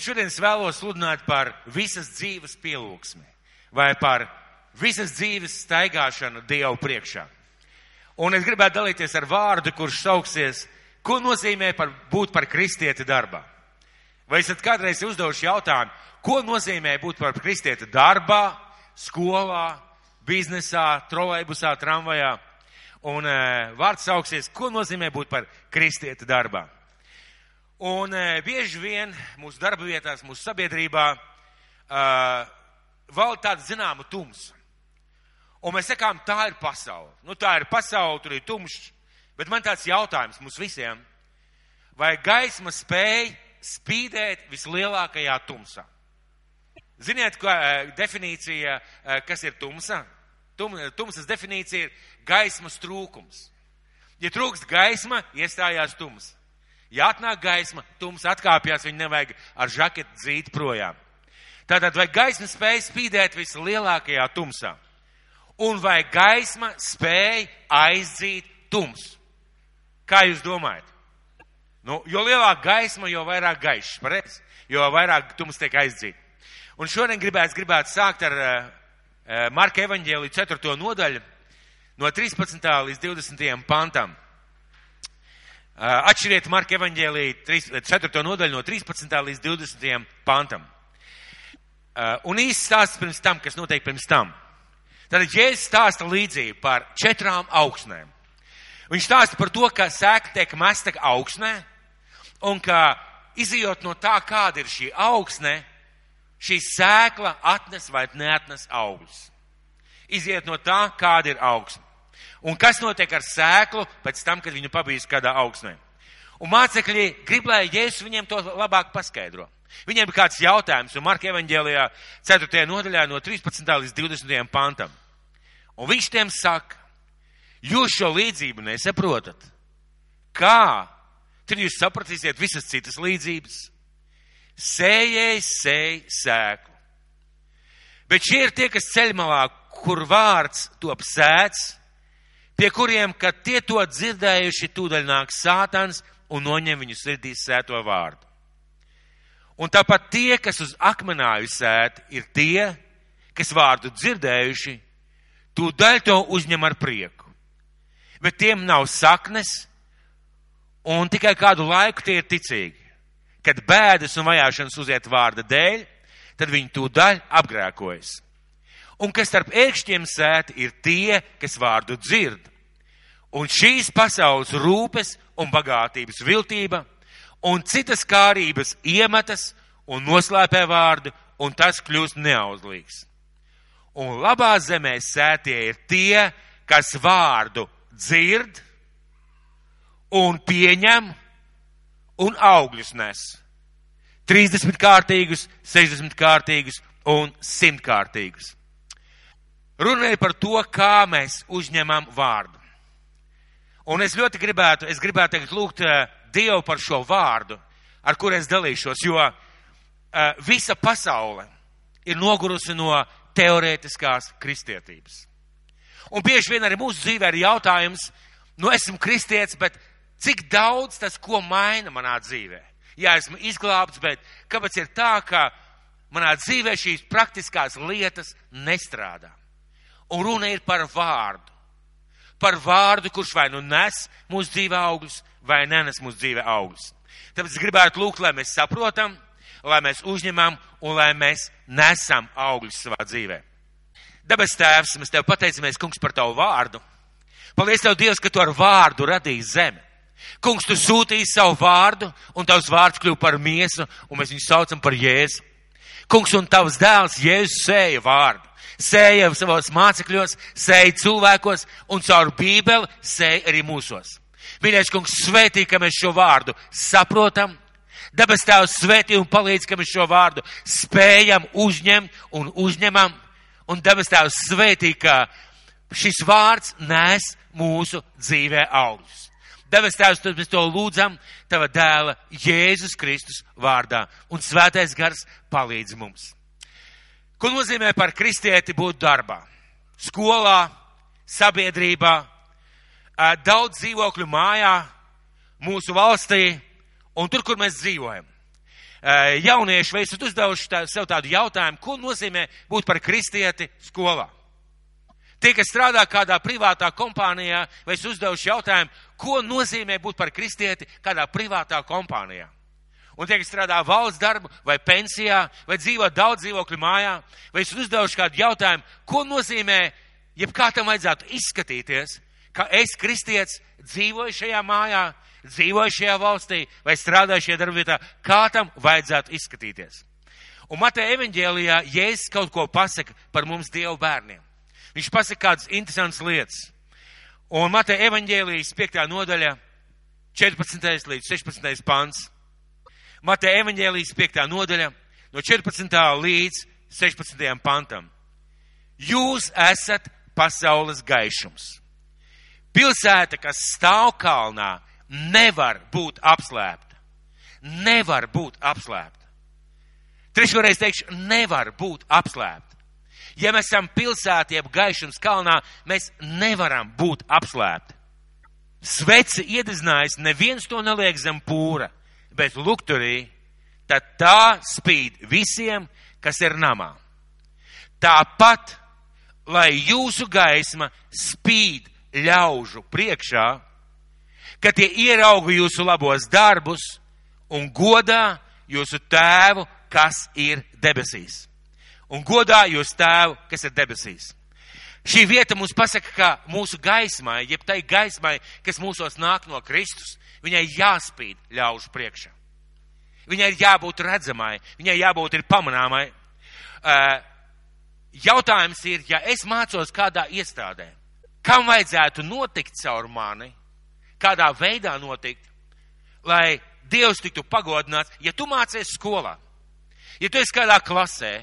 Un šodien es vēlos sludināt par visas dzīves pielūgsmi vai par visas dzīves staigāšanu Dievu priekšā. Un es gribētu dalīties ar vārdu, kurš sauksies, ko nozīmē par, būt par kristieti darbā. Vai esat kādreiz uzdevuši jautājumu, ko nozīmē būt par kristieti darbā, skolā, biznesā, trolejbusā, tramvajā? Un e, vārds sauksies, ko nozīmē būt par kristieti darbā. Un e, bieži vien mūsu darba vietās, mūsu sabiedrībā e, valda tāda zināma tumsa. Un mēs sakām, tā ir pasaule. Nu, tā ir pasaule, tur ir tumšs. Bet man tāds jautājums mums visiem. Vai gaisma spēj spīdēt vislielākajā tumsā? Ziniet, ko definīcija, kas ir tumsa? Tum, tumsas definīcija ir gaismas trūkums. Ja trūkst gaisma, iestājās tums. Ja atnāk gaisma, tums atkāpjas, viņu nevajag ar žaketu dzīt projām. Tātad, vai gaisma spēja spīdēt vislielākajā tumsā? Un vai gaisma spēja aizdzīt tums? Kā jūs domājat? Nu, jo lielāka gaisma, jo vairāk gaišs, pareizi? Jo vairāk tums tiek aizdzīta. Un šodien gribētu, gribētu sākt ar uh, Marka evaņģēlī 4. nodaļu no 13. līdz 20. pantam. Atšķiriet Marka evaņģēlī 4. nodaļu no 13. līdz 20. pantam. Un īsts stāsts pirms tam, kas notiek pirms tam. Tad Jēzus stāsta līdzību par četrām augsnēm. Viņš stāsta par to, ka sēkla tiek mesta augsnē, un ka izjot no tā, kāda ir šī augsne, šī sēkla atnes vai neatnes augļus. Iziet no tā, kāda ir augsne. Un kas notiek ar sēklu pēc tam, kad viņu pabijis kādā augsnē? Un mācekļi grib, lai Jēzus viņiem to labāk paskaidro. Viņiem bija kāds jautājums, un Marka evaņģēlijā 4. nodaļā no 13. līdz 20. pantam. Un viņš tiem saka, jūs šo līdzību nesaprotat. Kā? Tad jūs sapratīsiet visas citas līdzības. Sējējs sēj sēklu. Bet šie ir tie, kas ceļmalā, kur vārds top sēts, pie kuriem, kad tie to dzirdējuši, tūdaļ nāk sātans un noņem viņu sirdīs sēto vārdu. Un tāpat tie, kas uz akmenāju sēt, ir tie, kas vārdu dzirdējuši, tūdaļ to uzņem ar prieku. Bet tiem nav saknes, un tikai kādu laiku tie ir ticīgi. Kad bēdas un vajāšanas uziet vārda dēļ, tad viņi tūdaļ apgrēkojas. Un kas starp ērkšķiem sēt, ir tie, kas vārdu dzird. Un šīs pasaules rūpes un bagātības viltība – un citas kārības iemetas un noslēpē vārdu, un tas kļūst neauzlīgs. Un labā zemē sētie ir tie, kas vārdu dzird un pieņem un augļus nes. 30 kārtīgus, 60 kārtīgus un 100 kārtīgus. Runāja par to, kā mēs uzņemam vārdu. Un es ļoti gribētu, es gribētu tagad lūgt uh, Dievu par šo vārdu, ar kur es dalīšos, jo uh, visa pasaule ir nogurusi no teorētiskās kristietības. Un bieži vien arī mūsu dzīvē ir jautājums, nu esmu kristietis, bet cik daudz tas, ko maina manā dzīvē? Jā, esmu izglābts, bet kāpēc ir tā, ka manā dzīvē šīs praktiskās lietas nestrādā? Un runa ir par vārdu. Par vārdu, kurš vai nu nes mūsu dzīvē augļus, vai nenes mūsu dzīve augļus. Tāpēc es gribētu lūgt, lai mēs saprotam, lai mēs uzņemam un lai mēs nesam augļus savā dzīvē. Debes Tēvs, mēs Tev pateicamies, Kungs, par Tavu vārdu. Paldies Tev, Dievs, ka Tu ar vārdu radīji zemi. Kungs, Tu sūtīji savu vārdu, un Tavs vārds kļuva par miesu, un mēs viņu saucam par Jēzu. Kungs, un Tavs dēls Jēzus sēja vārdu. Sēja savos mācekļos, sēja cilvēkos, un caur Bībeli sēja arī mūsos. Mīļais kungs, svētī, ka mēs šo vārdu saprotam. Dabas tēvs svētī un palīdz, ka mēs šo vārdu spējam uzņemt un uzņemam. Un dabas tēvs svētī, ka šis vārds nes mūsu dzīvē augļus. Dabas tēvs, tad mēs to lūdzam tava dēla Jēzus Kristus vārdā. Un svētais gars palīdz mums. Ko nozīmē par kristieti būt darbā? Skolā, sabiedrībā, daudz dzīvokļu mājā, mūsu valstī un tur, kur mēs dzīvojam. jaunieši, vai esat uzdevuši tā, sev tādu jautājumu, ko nozīmē būt par kristieti skolā? Tie, kas strādā kādā privātā kompānijā, vai es uzdevuši jautājumu, ko nozīmē būt par kristieti kādā privātā kompānijā? Un tie, kas strādā valsts darbu, vai pensijā, vai dzīvo daudz dzīvokļu mājā, vai es uzdevuši kādu jautājumu, ko nozīmē, jebkā tam vajadzētu izskatīties, ka es, kristietis, dzīvoju šajā mājā, dzīvoju šajā valstī vai strādāju šajā darbvietā, kā tam vajadzētu izskatīties. Un Mateja evaņģēlijā Jēzus kaut ko pasaka par mums Dievu bērniem. Viņš pasaka kādas interesantas lietas. Un Mateja evaņģēlijas 5. nodaļa, 14. līdz 16. pants. Mateja evaņģēlijas 5. nodaļa, no 14. līdz 16. pantam. Jūs esat pasaules gaišums. Pilsēta, kas stāv kalnā, nevar būt apslēpta. Nevar būt apslēpta. Trešoreiz teikšu, nevar būt apslēpta. Ja mēs esam pilsētā, jeb gaišums kalnā, mēs nevaram būt apslēpti. Sveci iedzinājis, neviens to neliek zem pūra, bet lukturī, tad tā spīd visiem, kas ir namā. Tāpat, lai jūsu gaisma spīd ļaužu priekšā, ka tie ierauga jūsu labos darbus un godā jūsu tēvu, kas ir debesīs. Un godā jūsu tēvu, kas ir debesīs. Šī vieta mums pasaka, ka mūsu gaismai, jeb tai gaismai, kas mūsos nāk no Kristus, viņai jāspīd ļaužu priekšā. Viņai ir jābūt redzamai, viņai jābūt ir pamanāmai. Jautājums ir, ja es mācos kādā iestādē, kam vajadzētu notikt caur mani, kādā veidā notikt, lai Dievs tiktu pagodināts, ja tu mācies skolā, ja tu esi kādā klasē,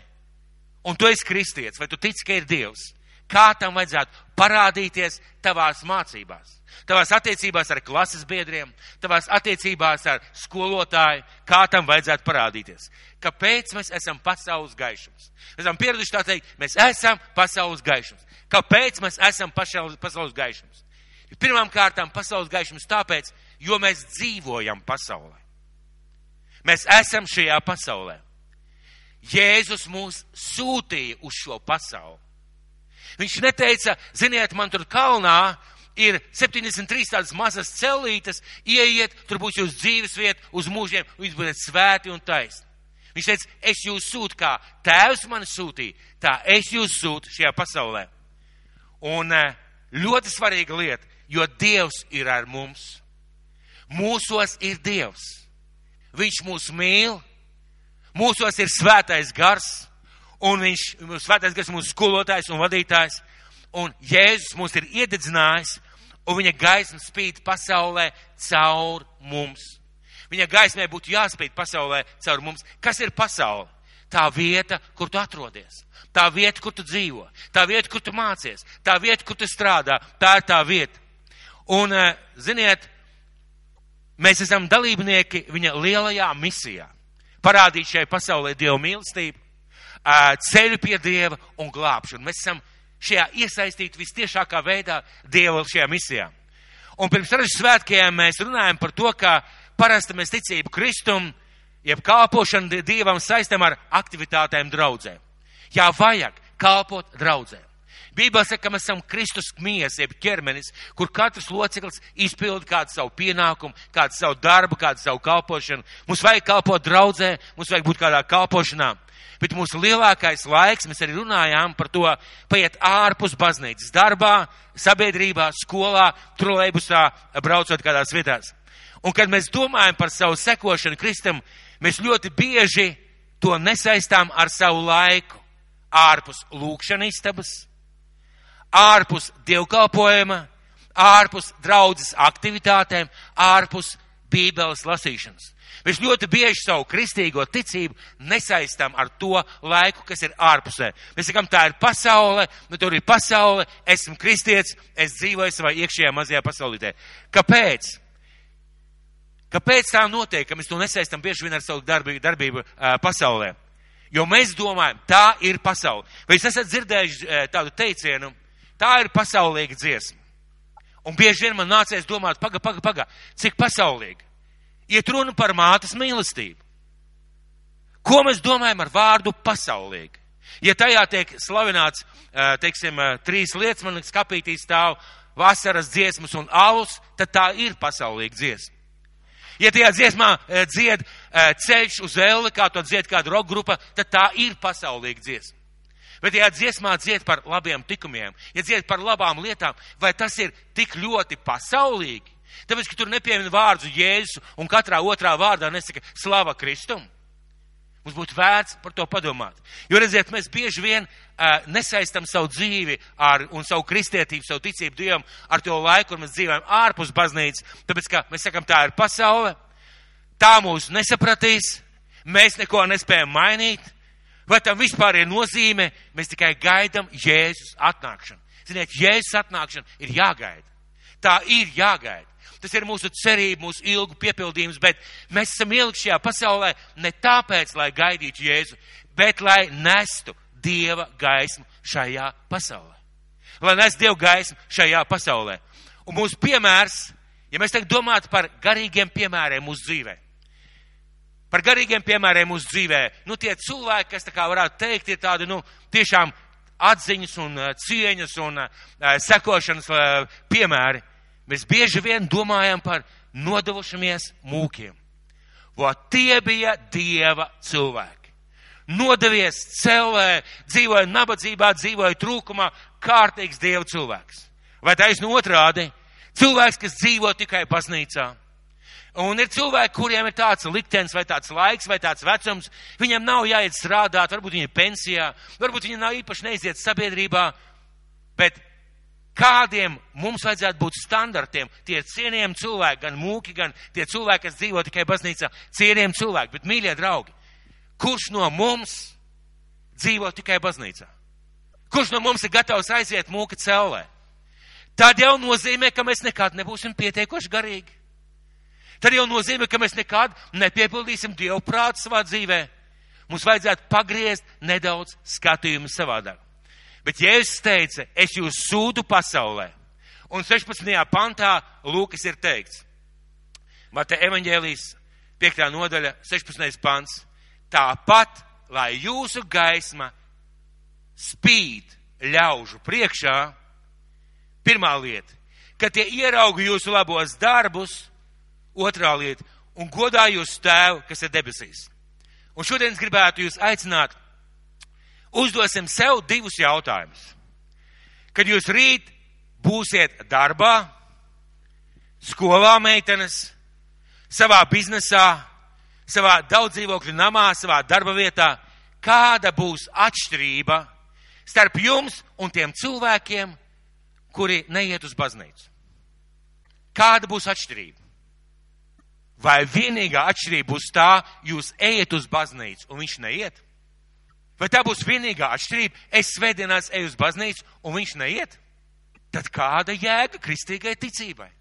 un tu esi kristietis, vai tu tici, ka ir Dievs, kā tam vajadzētu parādīties tavās mācībās, tavās attiecībās ar klases biedriem, tavās attiecībās ar skolotāju, kā tam vajadzētu parādīties. Kāpēc mēs esam pasaules gaišums? Mēs esam pieraduši tā teikt, mēs esam pasaules gaišums. Kāpēc mēs esam pasaules, gaišums? Pirmām kārtām pasaules gaišums tāpēc, jo mēs dzīvojam pasaulē. Mēs esam šajā pasaulē. Jēzus mūs sūtīja uz šo pasauli. Viņš neteica, ziniet, man tur kalnā ir 73 tādas mazas celītes, ieiet, tur būs jūsu dzīves vieta uz mūžiem, un jūs būsiet svēti un taisni. Viņš teica, es jūs sūtu kā tēvs mani sūtīja, tā es jūs sūtu šajā pasaulē. Un eh, ļoti svarīga lieta, jo Dievs ir ar mums. Mūsos ir Dievs. Viņš mūs mīl, mūsos ir svētais gars, un viņš, svētais gars mūsu skolotājs un vadītājs, un Jēzus mūs ir iededzinājis, un viņa gaisma spīd pasaulē caur mums. Viņa gaismai būtu jāspīd pasaulē caur mums. Kas ir pasaule? Tā vieta, kur tu atrodies. Tā vieta, kur tu dzīvo. Tā vieta, kur tu mācies. Tā vieta, kur tu strādā. Tā ir tā vieta. Un, eh, ziniet, mēs esam dalībnieki viņa lielajā misijā. Parādīt šai pasaulē Dievu mīlestību, ceļu pie Dieva un glābšanu. Mēs esam šajā iesaistīti vistiešākā veidā Dieva šajā misijā. Un pirms dažiem svētkiem mēs runājam par to, ka parasti mēs ticību Kristum, jeb kalpošanu Dievam saistam ar aktivitātēm draudzēm. Jā, vajag kalpot draudzēm. Bībelē saka, ka mēs esam Kristus miesa, jeb ķermenis, kur katrs loceklis izpilda kādu savu pienākumu, kādu savu darbu, kādu savu kalpošanu. Mums vajag kalpot draudzē, mums vajag būt kādā kalpošanā. Bet mūsu lielākais laiks, mēs arī runājām par to, paiet ārpus baznīcas darbā, sabiedrībā, skolā, trolēbusā, braucot kādās vietās. Un kad mēs domājam par savu sekošanu Kristam, mēs ļoti bieži to nesaistām ar savu laiku ārpus lūkšanas istabas, ārpus dievkalpojuma, ārpus draudzes aktivitātēm, ārpus bībeles lasīšanas. Mēs ļoti bieži savu kristīgo ticību nesaistām ar to laiku, kas ir ārpusē. Mēs sakām, tā ir pasaule, nu tur ir pasaule, esmu kristietis, es dzīvoju savā iekšējā mazajā pasaulītē. Kāpēc? Kāpēc tā notiek, ka mēs to nesaistam bieži vien ar savu darbību, darbību pasaulē? Jo mēs domājam, tā ir pasaule. Vai jūs esat dzirdējuši tādu teicienu, tā ir pasaulīga dziesma? Un bieži vien man nācies domāt, paga, paga, paga, cik pasaulīga. Iet runa par mātes mīlestību. Ko mēs domājam ar vārdu pasaulīgi? Ja tajā tiek slavināts, teiksim, trīs lietas, man liekas, kapītī stāv vasaras dziesmas un alus, tad tā ir pasaulīga dziesma. Ja tajā dziesmā dzied ceļš uz elli, kā to dzied kāda roka grupa, tad tā ir pasaulīga dziesma. Bet, ja dziesmā dzied par labiem tikumiem, ja dzied par labām lietām, vai tas ir tik ļoti pasaulīgi? Tāpēc, ka tur nepiemina vārdu Jēzus un katrā otrā vārdā nesaka slava Kristum. Mums būtu vērts par to padomāt. Jo, redziet, mēs bieži vien uh, nesaistam savu dzīvi ar, un savu kristietību, savu ticību Dievam ar to laiku, kur mēs dzīvojam ārpus baznīcas. Tāpēc, ka mēs sakam, tā ir pasaule, tā mūs nesapratīs, mēs neko nespējam mainīt. Vai tam vispār ir nozīme? Mēs tikai gaidām Jēzus atnākšanu. Ziniet, Jēzus atnākšana ir jāgaida. Tā ir jāgaida. Tas ir mūsu cerība, mūsu ilgu piepildījums, bet mēs esam ielikt šajā pasaulē ne tāpēc, lai gaidītu Jēzu, bet lai nestu Dieva gaismu šajā pasaulē. Lai nestu Dieva gaismu šajā pasaulē. Un mūsu piemērs, ja mēs tagad domātu par garīgiem piemēriem mūsu dzīvē, par garīgiem piemēriem mūsu dzīvē, nu tie cilvēki, kas tā kā varētu teikt, ir tādi, nu, tiešām atziņas un cieņas un uh, sekošanas uh, piemēri mēs bieži vien domājam par nodevušamies mūkiem. Vo tie bija dieva cilvēki. Nodevies celē, dzīvoja nabadzībā, dzīvoja trūkumā, kārtīgs dieva cilvēks. Vai taisnu otrādi? Cilvēks, kas dzīvo tikai baznīcā. Un ir cilvēki, kuriem ir tāds liktenis, vai tāds laiks, vai tāds vecums, viņam nav jāiet strādāt, varbūt viņi ir pensijā, varbūt viņi nav īpaši neiziet sabiedrībā, bet kādiem mums vajadzētu būt standartiem. Tie ir cienījami cilvēki, gan mūki, gan tie cilvēki, kas dzīvo tikai baznīcā, cienījami cilvēki. Bet, mīļie draugi, kurš no mums dzīvo tikai baznīcā? Kurš no mums ir gatavs aiziet mūka cellē? Tad jau nozīmē, ka mēs nekad nebūsim pietiekoši garīgi. Tad jau nozīmē, ka mēs nekad nepiepildīsim Dievu prātu savā dzīvē. Mums vajadzētu pagriezt nedaudz skatījumu savādāk. Bet Jēzus teica, es jūs sūdu pasaulē. Un 16. pantā Lūkas ir teikts, Mata evaņģēlijas 5. nodaļa, 16. pants, tāpat, lai jūsu gaisma spīd ļaužu priekšā, pirmā lieta, ka tie ierauga jūsu labos darbus, otrā lieta, un godā jūs tēvu, kas ir debesīs. Un šodien es gribētu jūs aicināt uzdosim sev divus jautājumus. Kad jūs rīt būsiet darbā, skolā meitenes, savā biznesā, savā daudzdzīvokļu namā, savā darba vietā, kāda būs atšķirība starp jums un tiem cilvēkiem, kuri neiet uz baznīcu? Kāda būs atšķirība? Vai vienīgā atšķirība būs tā, jūs ejat uz baznīcu un viņš neiet? Vai tā būs vienīgā atšķirība? Es svētdienās eju uz baznīcu, un viņš neiet. Tad kāda jēga kristīgai ticībai?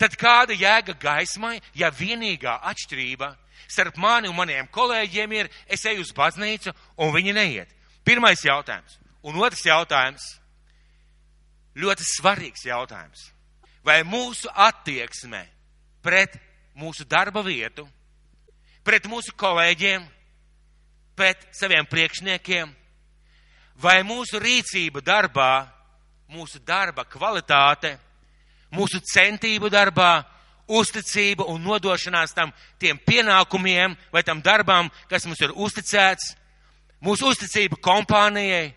Tad kāda jēga gaismai, ja vienīgā atšķirība starp mani un maniem kolēģiem ir, es eju uz baznīcu, un viņi neiet? Pirmais jautājums. Un otrs jautājums. Ļoti svarīgs jautājums. Vai mūsu attieksme pret mūsu darba vietu, pret mūsu kolēģiem, pret saviem priekšniekiem, vai mūsu rīcība darbā, mūsu darba kvalitāte, mūsu centību darbā, uzticība un nodošanās tam tiem pienākumiem vai tam darbam, kas mums ir uzticēts, mūsu uzticība kompānijai,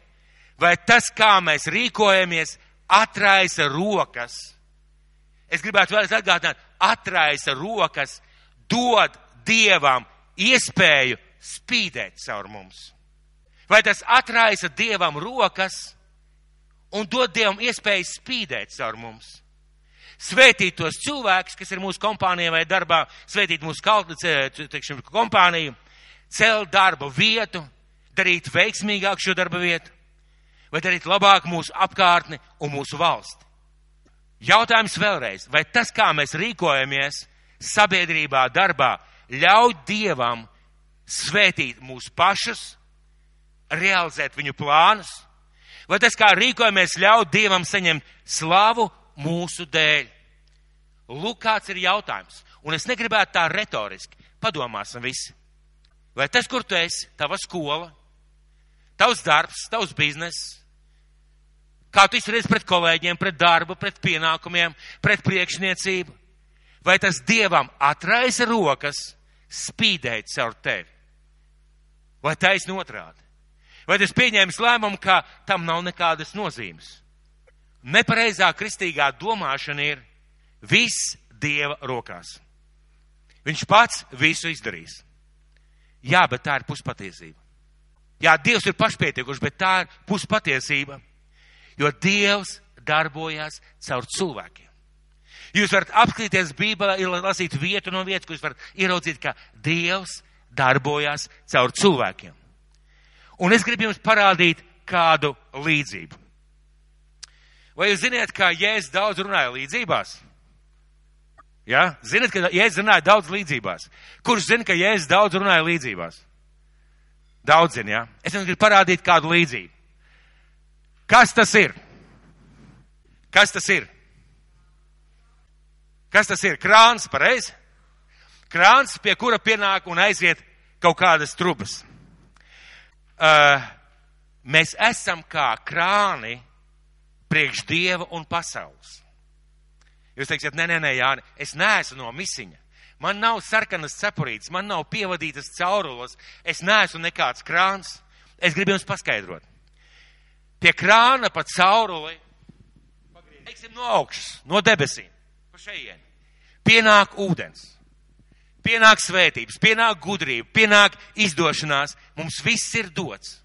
vai tas, kā mēs rīkojamies, atraisa rokas. Es gribētu vēlreiz atgādināt, atraisa rokas, dod Dievam iespēju spīdēt caur mums? Vai tas atraisa Dievam rokas un dod Dievam iespēju spīdēt caur mums? Svētīt tos cilvēkus, kas ir mūsu kompānijā vai darbā, svētīt mūsu teikšim, kompāniju, celt darba vietu, darīt veiksmīgāk šo darba vietu, vai darīt labāk mūsu apkārtni un mūsu valsti. Jautājums vēlreiz, vai tas, kā mēs rīkojamies sabiedrībā, darbā, ļauj Dievam svētīt mūs pašus, realizēt viņu plānus, vai tas, kā rīkojamies, ļaut Dievam saņemt slavu mūsu dēļ? Lūk, kāds ir jautājums. Un es negribētu tā retoriski. Padomāsim visi. vai tas, kur tu esi, tava skola, tavs darbs, tavs bizness, kā tu izturies pret kolēģiem, pret darbu, pret pienākumiem, pret priekšniecību, vai tas Dievam atraisa rokas spīdēt caur tevi? Vai taisni otrādi? Vai tas pieņēmis lēmumu, ka tam nav nekādas nozīmes? Nepareizā kristīgā domāšana ir viss Dieva rokās. Viņš pats visu izdarīs. Jā, bet tā ir puspatiesība. Jā, Dievs ir pašpietiekuši, bet tā ir puspatiesība. Jo Dievs darbojas caur cilvēkiem. Jūs varat apskatīties Bībelē, lasīt vietu no vietas, kur jūs varat ieraudzīt, ka Dievs darbojas caur cilvēkiem. Un es gribu jums parādīt kādu līdzību. Vai jūs zināt, kā Jēzus daudz runāja līdzībās? Ja? Zinat, ka Jēzus runāja daudz līdzībās. Kurš zina, ka Jēzus daudz runāja līdzībās? Daudz zina, ja? Es jums gribu parādīt kādu līdzību. Kas tas ir? Kas tas ir? Kas tas ir? Krāns, pareizi? Krāns, pie kura pienāk un aiziet kaut kādas trubas. Uh, mēs esam kā krāni priekš Dieva un pasaules. Jūs teiksiet, nē, nē, nē, Jāni, es neesmu no misiņa. Man nav sarkanas cepurītes, man nav pievadītas caurulas, es neesmu nekāds krāns. Es gribu jums paskaidrot. Pie krāna pa cauruli, teiksim, no augšas, no debesīm, pa šejieni, pienāk ūdens, pienāk svētības, pienāk gudrība, pienāk izdošanās. Mums viss ir dots.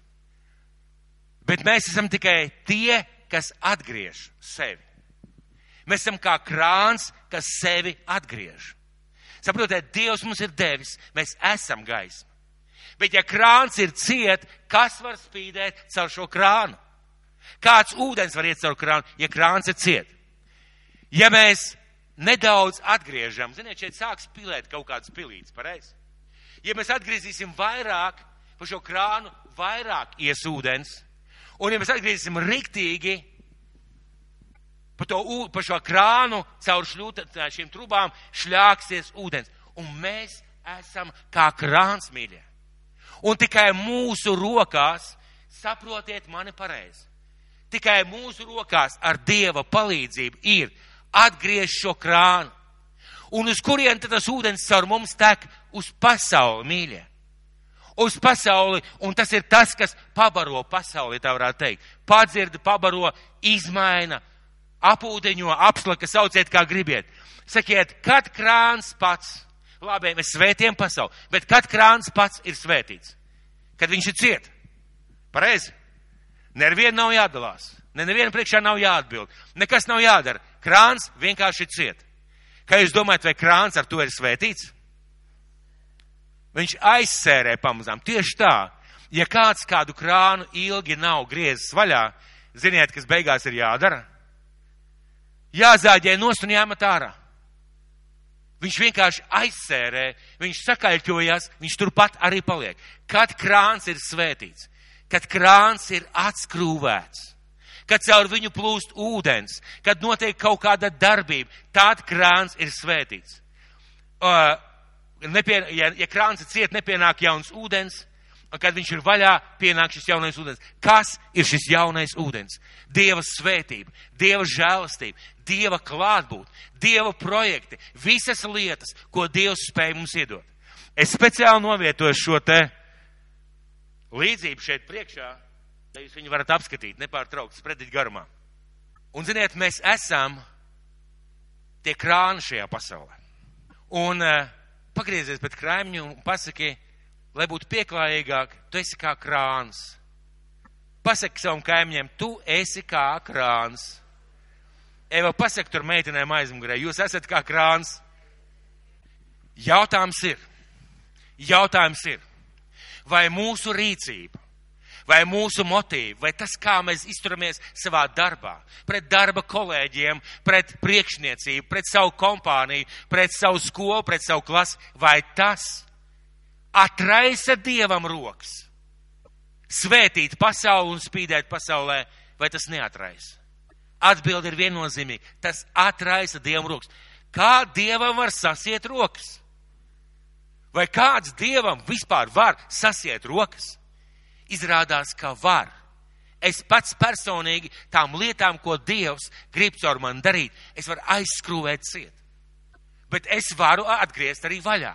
Bet mēs esam tikai tie, kas atgriež sevi. Mēs esam kā krāns, kas sevi atgriež. Saprotiet, Dievs mums ir devis, mēs esam gaisma. Bet ja krāns ir ciet, kas var spīdēt caur šo krānu? Kāds ūdens var iet caur krānu, ja krāns ir ciet? Ja mēs nedaudz atgriežam, ziniet, šeit sāk spilēt kaut kāds pilīts, pareizi? Ja mēs atgriezīsim vairāk pa šo krānu, vairāk ies ūdens, un ja mēs atgriezīsim riktīgi, pa, to, pa šo krānu caur šļūta, šīm trubām šļāksies ūdens. Un mēs esam kā krāns, mīļie. Un tikai mūsu rokās, saprotiet mani pareizi, tikai mūsu rokās ar Dieva palīdzību ir atgriezt šo krānu. Un uz kurien tad tas ūdens caur mums tek? Uz pasauli, mīļie. Uz pasauli, un tas ir tas, kas pabaro pasauli, tā varētu teikt. Padzirda, pabaro, izmaina, apūdeņo, apslaka, sauciet kā gribiet. Sakiet, kad krāns pats, labi, mēs svētiem pasauli, bet kad krāns pats ir svētīts? Kad viņš ir ciet. Pareizi? Nevienu nav jādalās. Ne nevienu priekšā nav jāatbild. Nekas nav jādara. Krāns vienkārši ciet. Kā jūs domājat, vai krāns ar to ir svētīts? Viņš aizsērē pamazām. Tieši tā. Ja kāds kādu krānu ilgi nav griezis vaļā, ziniet, kas beigās ir jādara? jāzāģē nost un jāmet ārā. Viņš vienkārši aizsērē, viņš sakaļķojas, viņš turpat arī paliek. Kad krāns ir svētīts, kad krāns ir atskrūvēts, kad caur viņu plūst ūdens, kad notiek kaut kāda darbība, tad krāns ir svētīts. Uh, nepien, ja, ja krāns ir ciet, nepienāk jauns ūdens, un kad viņš ir vaļā, pienāk šis jaunais ūdens. Kas ir šis jaunais ūdens? Dieva svētība, Dieva žēlastība, Dieva klātbūt, Dieva projekti, visas lietas, ko Dievs spēj mums iedot. Es speciāli novietoju šo te līdzību šeit priekšā, lai jūs viņu varat apskatīt, nepārtraukt, spredīt garumā. Un, ziniet, mēs esam tie krāni šajā pasaulē. Un uh, pagriezies pēc krājumņu un pasaki, lai būtu pieklājīgāk, tu esi kā krāns. Pasaki savam kaimiņiem, tu esi kā krāns. Eva, pasaki tur meitenēm aizmugurē, jūs esat kā krāns. Jautājums ir, jautājums ir, vai mūsu rīcība, vai mūsu motīvi, vai tas, kā mēs izturamies savā darbā, pret darba kolēģiem, pret priekšniecību, pret savu kompāniju, pret savu skolu, pret savu klasi, vai tas atraisa dievam rokas, svētīt pasauli un spīdēt pasaulē, vai tas neatraisa? Atbilde ir viennozīmīga. Tas atraisa dievam rokas. Kā dievam var sasiet rokas? Vai kāds dievam vispār var sasiet rokas? Izrādās, ka var. Es pats personīgi tām lietām, ko Dievs grib caur man darīt, es varu aizskrūvēt ciet. Bet es varu atgriezt arī vaļā.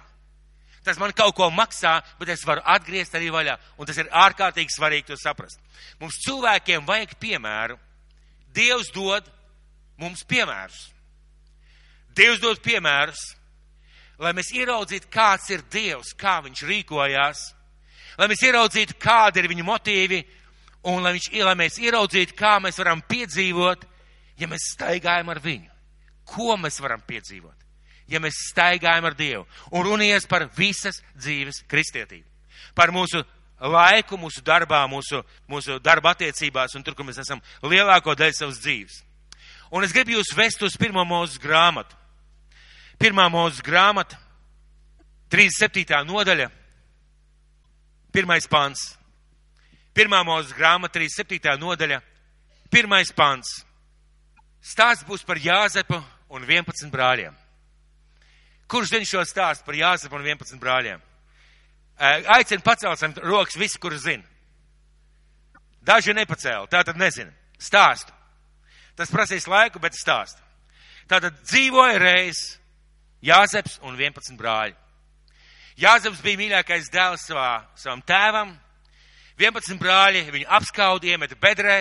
Tas man kaut ko maksā, bet es varu atgriezt arī vaļā. Un tas ir ārkārtīgi svarīgi to saprast. Mums cilvēkiem vajag piemēru. Dievs dod mums piemērus. Dievs dod piemērus, lai mēs ieraudzītu, kāds ir Dievs, kā viņš rīkojās, lai mēs ieraudzītu, kādi ir viņa motīvi, un lai, viņš, lai mēs ieraudzītu, kā mēs varam piedzīvot, ja mēs staigājam ar viņu. Ko mēs varam piedzīvot, ja mēs staigājam ar Dievu un runies par visas dzīves kristietību, par mūsu laiku, mūsu darbā, mūsu, mūsu darba attiecībās un tur, kur mēs esam lielāko daļu savas dzīves. Un es gribu jūs vest uz pirmo mūsu grāmatu. Pirmā mūsu grāmata, 37. nodaļa, pirmais pants. Pirmā mūsu grāmata, 37. nodaļa, pirmais pants. Stāsts būs par Jāzepu un 11 brāļiem. Kurš zina šo stāstu par Jāzepu un 11 brāļiem? Aicinu pacelsim rokas visi, kurus zina. Daži nepacēla, tā tad nezina. Stāstu. Tas prasīs laiku, bet stāstu. Tātad dzīvoja reiz Jāzeps un 11 brāļi. Jāzeps bija mīļākais dēls savā, savam tēvam. 11 brāļi viņu apskaudi, iemeta bedrē.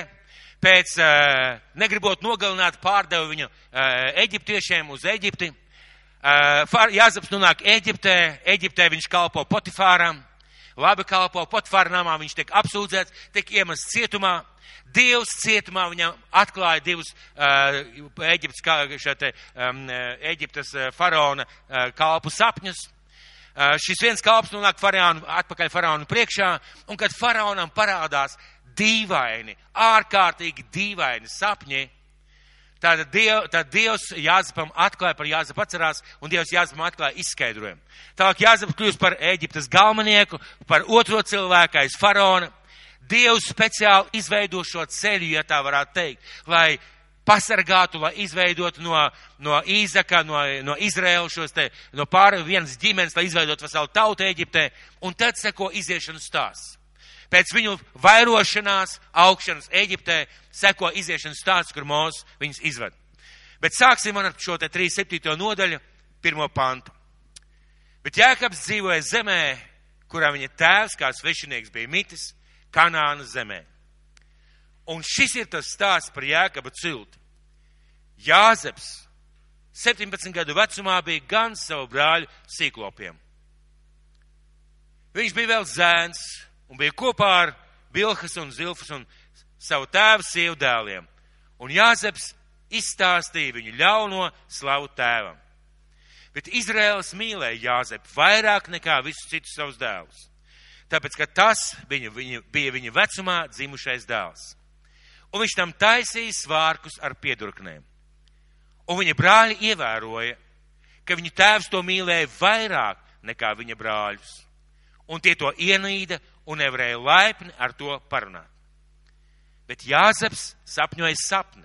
Pēc, uh, negribot nogalināt, pārdeva viņu uh, eģiptiešiem uz Eģipti. Uh, Jāzeps nonāk Eģiptē, Eģiptē viņš kalpo Potifāram, labi kalpo Potifāra namā, viņš tiek apsūdzēts, tiek iemests cietumā. Dievs cietumā viņam atklāja divus uh, Eģiptes, kā šeit, um, Eģiptes faraona uh, kalpu sapņus. Uh, šis viens kalps nonāk faraonu, atpakaļ faraonu priekšā, un kad faraonam parādās dīvaini, ārkārtīgi dīvaini sapņi, tad, diev, tad Dievs Jāzepam atklāja par Jāzepu atcerās, un Dievs Jāzepam atklāja izskaidrojumu. Tālāk Jāzeps kļūst par Eģiptes galvenieku, par otro cilvēku aiz faraona. Dievs speciāli izveido šo ceļu, ja tā varētu teikt, lai pasargātu, lai izveidotu no, no Īzaka, no, no Izraēla šos te, no pār vienas ģimenes, lai izveidotu veselu tautu Eģiptē, un tad seko iziešanas stāsts. Pēc viņu vairošanās, augšanas Eģiptē, seko iziešanas stāsts, kur mūs viņus izved. Bet sāksim ar šo te 37. nodaļu, pirmo pantu. Bet Jēkabs dzīvoja zemē, kurā viņa tēvs kā svešinieks bija mitis, Kanānas zemē. Un šis ir tas stāsts par Jēkaba cilti. Jāzeps 17 gadu vecumā bija gan savu brāļu sīklopiem. Viņš bija vēl zēns un bija kopā ar Bilhas un Zilfas un savu tēvu sievu dēliem. Un Jāzeps izstāstīja viņu ļauno slavu tēvam. Bet Izraels mīlēja Jāzepu vairāk nekā visus citus savus dēlus tāpēc, ka tas viņa, viņa, bija viņa vecumā dzimušais dēls. Un viņš tam taisīja svārkus ar piedurknēm. Un viņa brāļi ievēroja, ka viņa tēvs to mīlēja vairāk nekā viņa brāļus. Un tie to ienīda un nevarēja laipni ar to parunāt. Bet Jāzeps sapņoja sapni.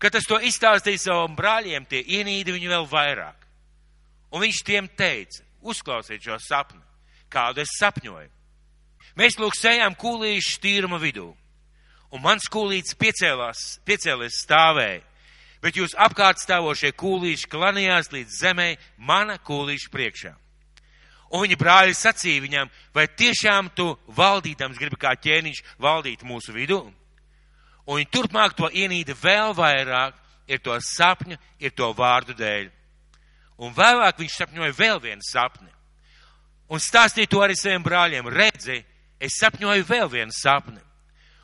Kad tas to izstāstīja savam brāļiem, tie ienīda viņu vēl vairāk. Un viņš tiem teica, uzklausiet šo sapni kādu es sapņoju. Mēs lūk sējām kūlīšu tīruma vidū, un mans kūlīts piecēlās, piecēlies stāvēja, bet jūs apkārt stāvošie kūlīši klanījās līdz zemē mana kūlīša priekšā. Un viņa brāļi sacīja viņam, vai tiešām tu valdītams gribi kā ķēniņš valdīt mūsu vidū? Un viņi turpmāk to ienīda vēl vairāk, ir to sapņu, ir to vārdu dēļ. Un vēlāk viņš sapņoja vēl vienu sapni un stāstīja to arī saviem brāļiem. Redzi, es sapņoju vēl vienu sapni.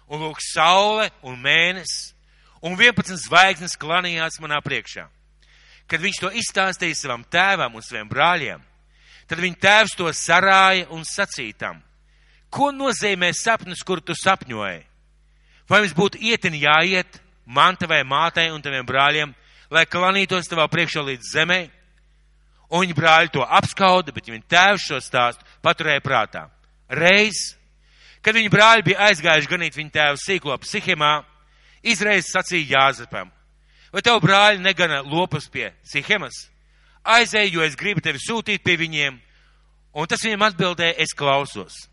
Un lūk, saule un mēnesis un 11 zvaigznes klanījās manā priekšā. Kad viņš to izstāstīja savam tēvam un saviem brāļiem, tad viņa tēvs to sarāja un sacīja tam. Ko nozīmē sapnis, kur tu sapņoji? Vai mums būtu ietini jāiet man, tavai mātei un taviem brāļiem, lai klanītos tavā priekšā līdz zemē? Un viņa brāļi to apskauda, bet viņa tēvs šo stāstu paturēja prātā. Reiz, kad viņa brāļi bija aizgājuši ganīt viņa tēvu sīklopu Sihemā, izreiz sacīja Jāzepam, vai tev brāļi negana lopus pie Sihemas? Aizēju, jo es gribu tevi sūtīt pie viņiem, Un tas viņam atbildēja, es klausos.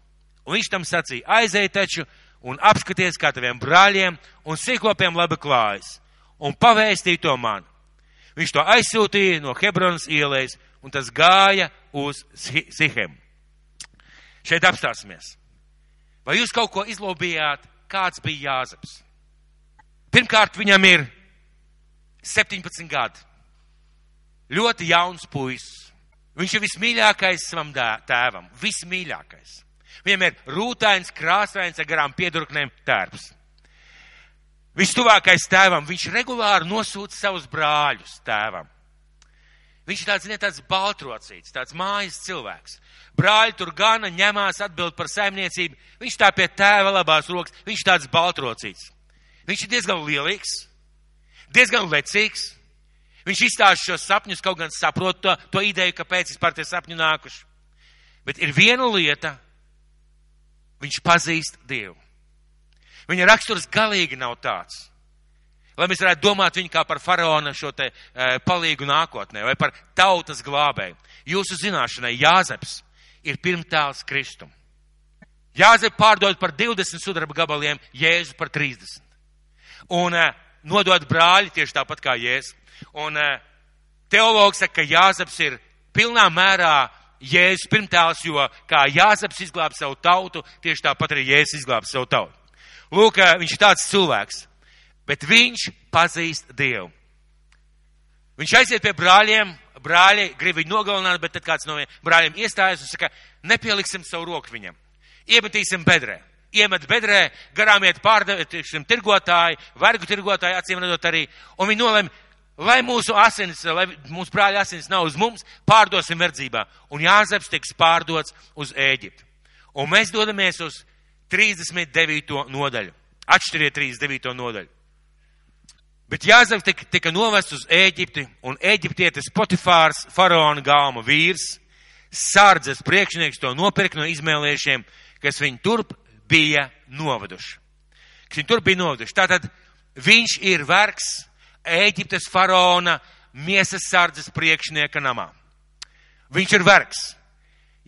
Un viņš tam sacīja, aizēj taču un apskaties, kā taviem brāļiem un sīklopiem labi klājas, un pavēstīja to man. Viņš to aizsūtīja no Hebronas ielēs, un tas gāja uz Sihemu. Šeit apstāsimies. Vai jūs kaut ko izlobījāt, kāds bija Jāzeps? Pirmkārt, viņam ir 17 gadi. Ļoti jauns puisis. Viņš ir vismīļākais savam tēvam, vismīļākais. Viņam ir rūtains, krāsains, ar garām piedurknēm tērps. Vistuvākais tēvam, viņš regulāri nosūta savus brāļus tēvam. Viņš ir tāds, ziniet, tāds baltrocīts, tāds mājas cilvēks. Brāļi tur gana, ņemās atbild par saimniecību. Viņš tā pie tēva labās rokas, viņš tāds baltrocīts. Viņš ir diezgan lielīgs, diezgan lecīgs. Viņš izstāsta šos sapņus, kaut gan saprot to, to ideju, kāpēc vispār tie sapņi nākuši. Bet ir viena lieta, viņš pazīst Dievu. Viņa raksturs galīgi nav tāds. Lai mēs varētu domāt viņu kā par faraona šo te e, palīgu nākotnē vai par tautas glābēju. Jūsu zināšanai Jāzeps ir pirmtēls Kristum. Jāzep pārdod par 20 sudraba gabaliem, Jēzu par 30. Un e, nodod brāļi tieši tāpat kā Jēzus. Un e, teologs saka, ka Jāzeps ir pilnā mērā Jēzus pirmtēls, jo kā Jāzeps izglāba savu tautu, tieši tāpat arī Jēzus izglāba savu tautu. Lūk, viņš ir tāds cilvēks, bet viņš pazīst Dievu. Viņš aiziet pie brāļiem, brāļi grib viņu nogalināt, bet tad kāds no brāļiem iestājas un saka, nepieliksim savu roku viņam, iemetīsim bedrē. Iemet bedrē, garām iet pārdevējiem, tirgotāji, vergu tirgotāji, acīm redzot arī, un viņi nolem, lai mūsu asins, lai mūsu brāļa asins nav uz mums, pārdosim verdzībā. Un Jāzeps tiks pārdots uz Ēģiptu. Un mēs dodamies uz 39. nodaļu. Atšķiriet 39. nodaļu. Bet Jāzeps tika, tika novests uz Ēģipti, un Ēģiptietis Potifārs, faraona galma vīrs, sardzes priekšnieks to nopirka no izmēliešiem, kas viņu turp bija novaduši. Kas viņu turp bija novaduši. Tātad viņš ir vergs Ēģiptes faraona miesas sardzes priekšnieka namā. Viņš ir vergs.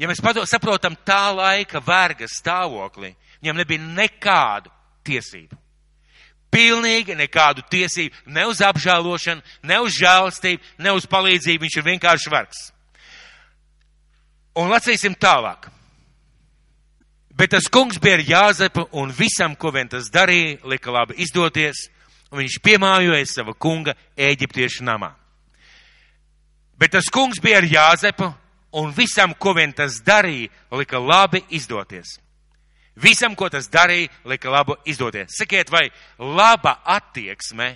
Ja mēs saprotam tā laika verga stāvokli, Viņam nebija nekādu tiesību. Pilnīgi nekādu tiesību, ne uz apžēlošanu, ne uz žēlastību, ne uz palīdzību. Viņš ir vienkārši vergs. Un lasīsim tālāk. Bet tas kungs bija ar Jāzepu un visam, ko vien tas darīja, lika labi izdoties, un viņš piemājoja sava kunga Ēģiptiešu namā. Bet tas kungs bija ar Jāzepu un visam, ko vien tas darīja, lika labi izdoties. Visam, ko tas darīja, lika labu izdoties. Sakiet, vai laba attieksme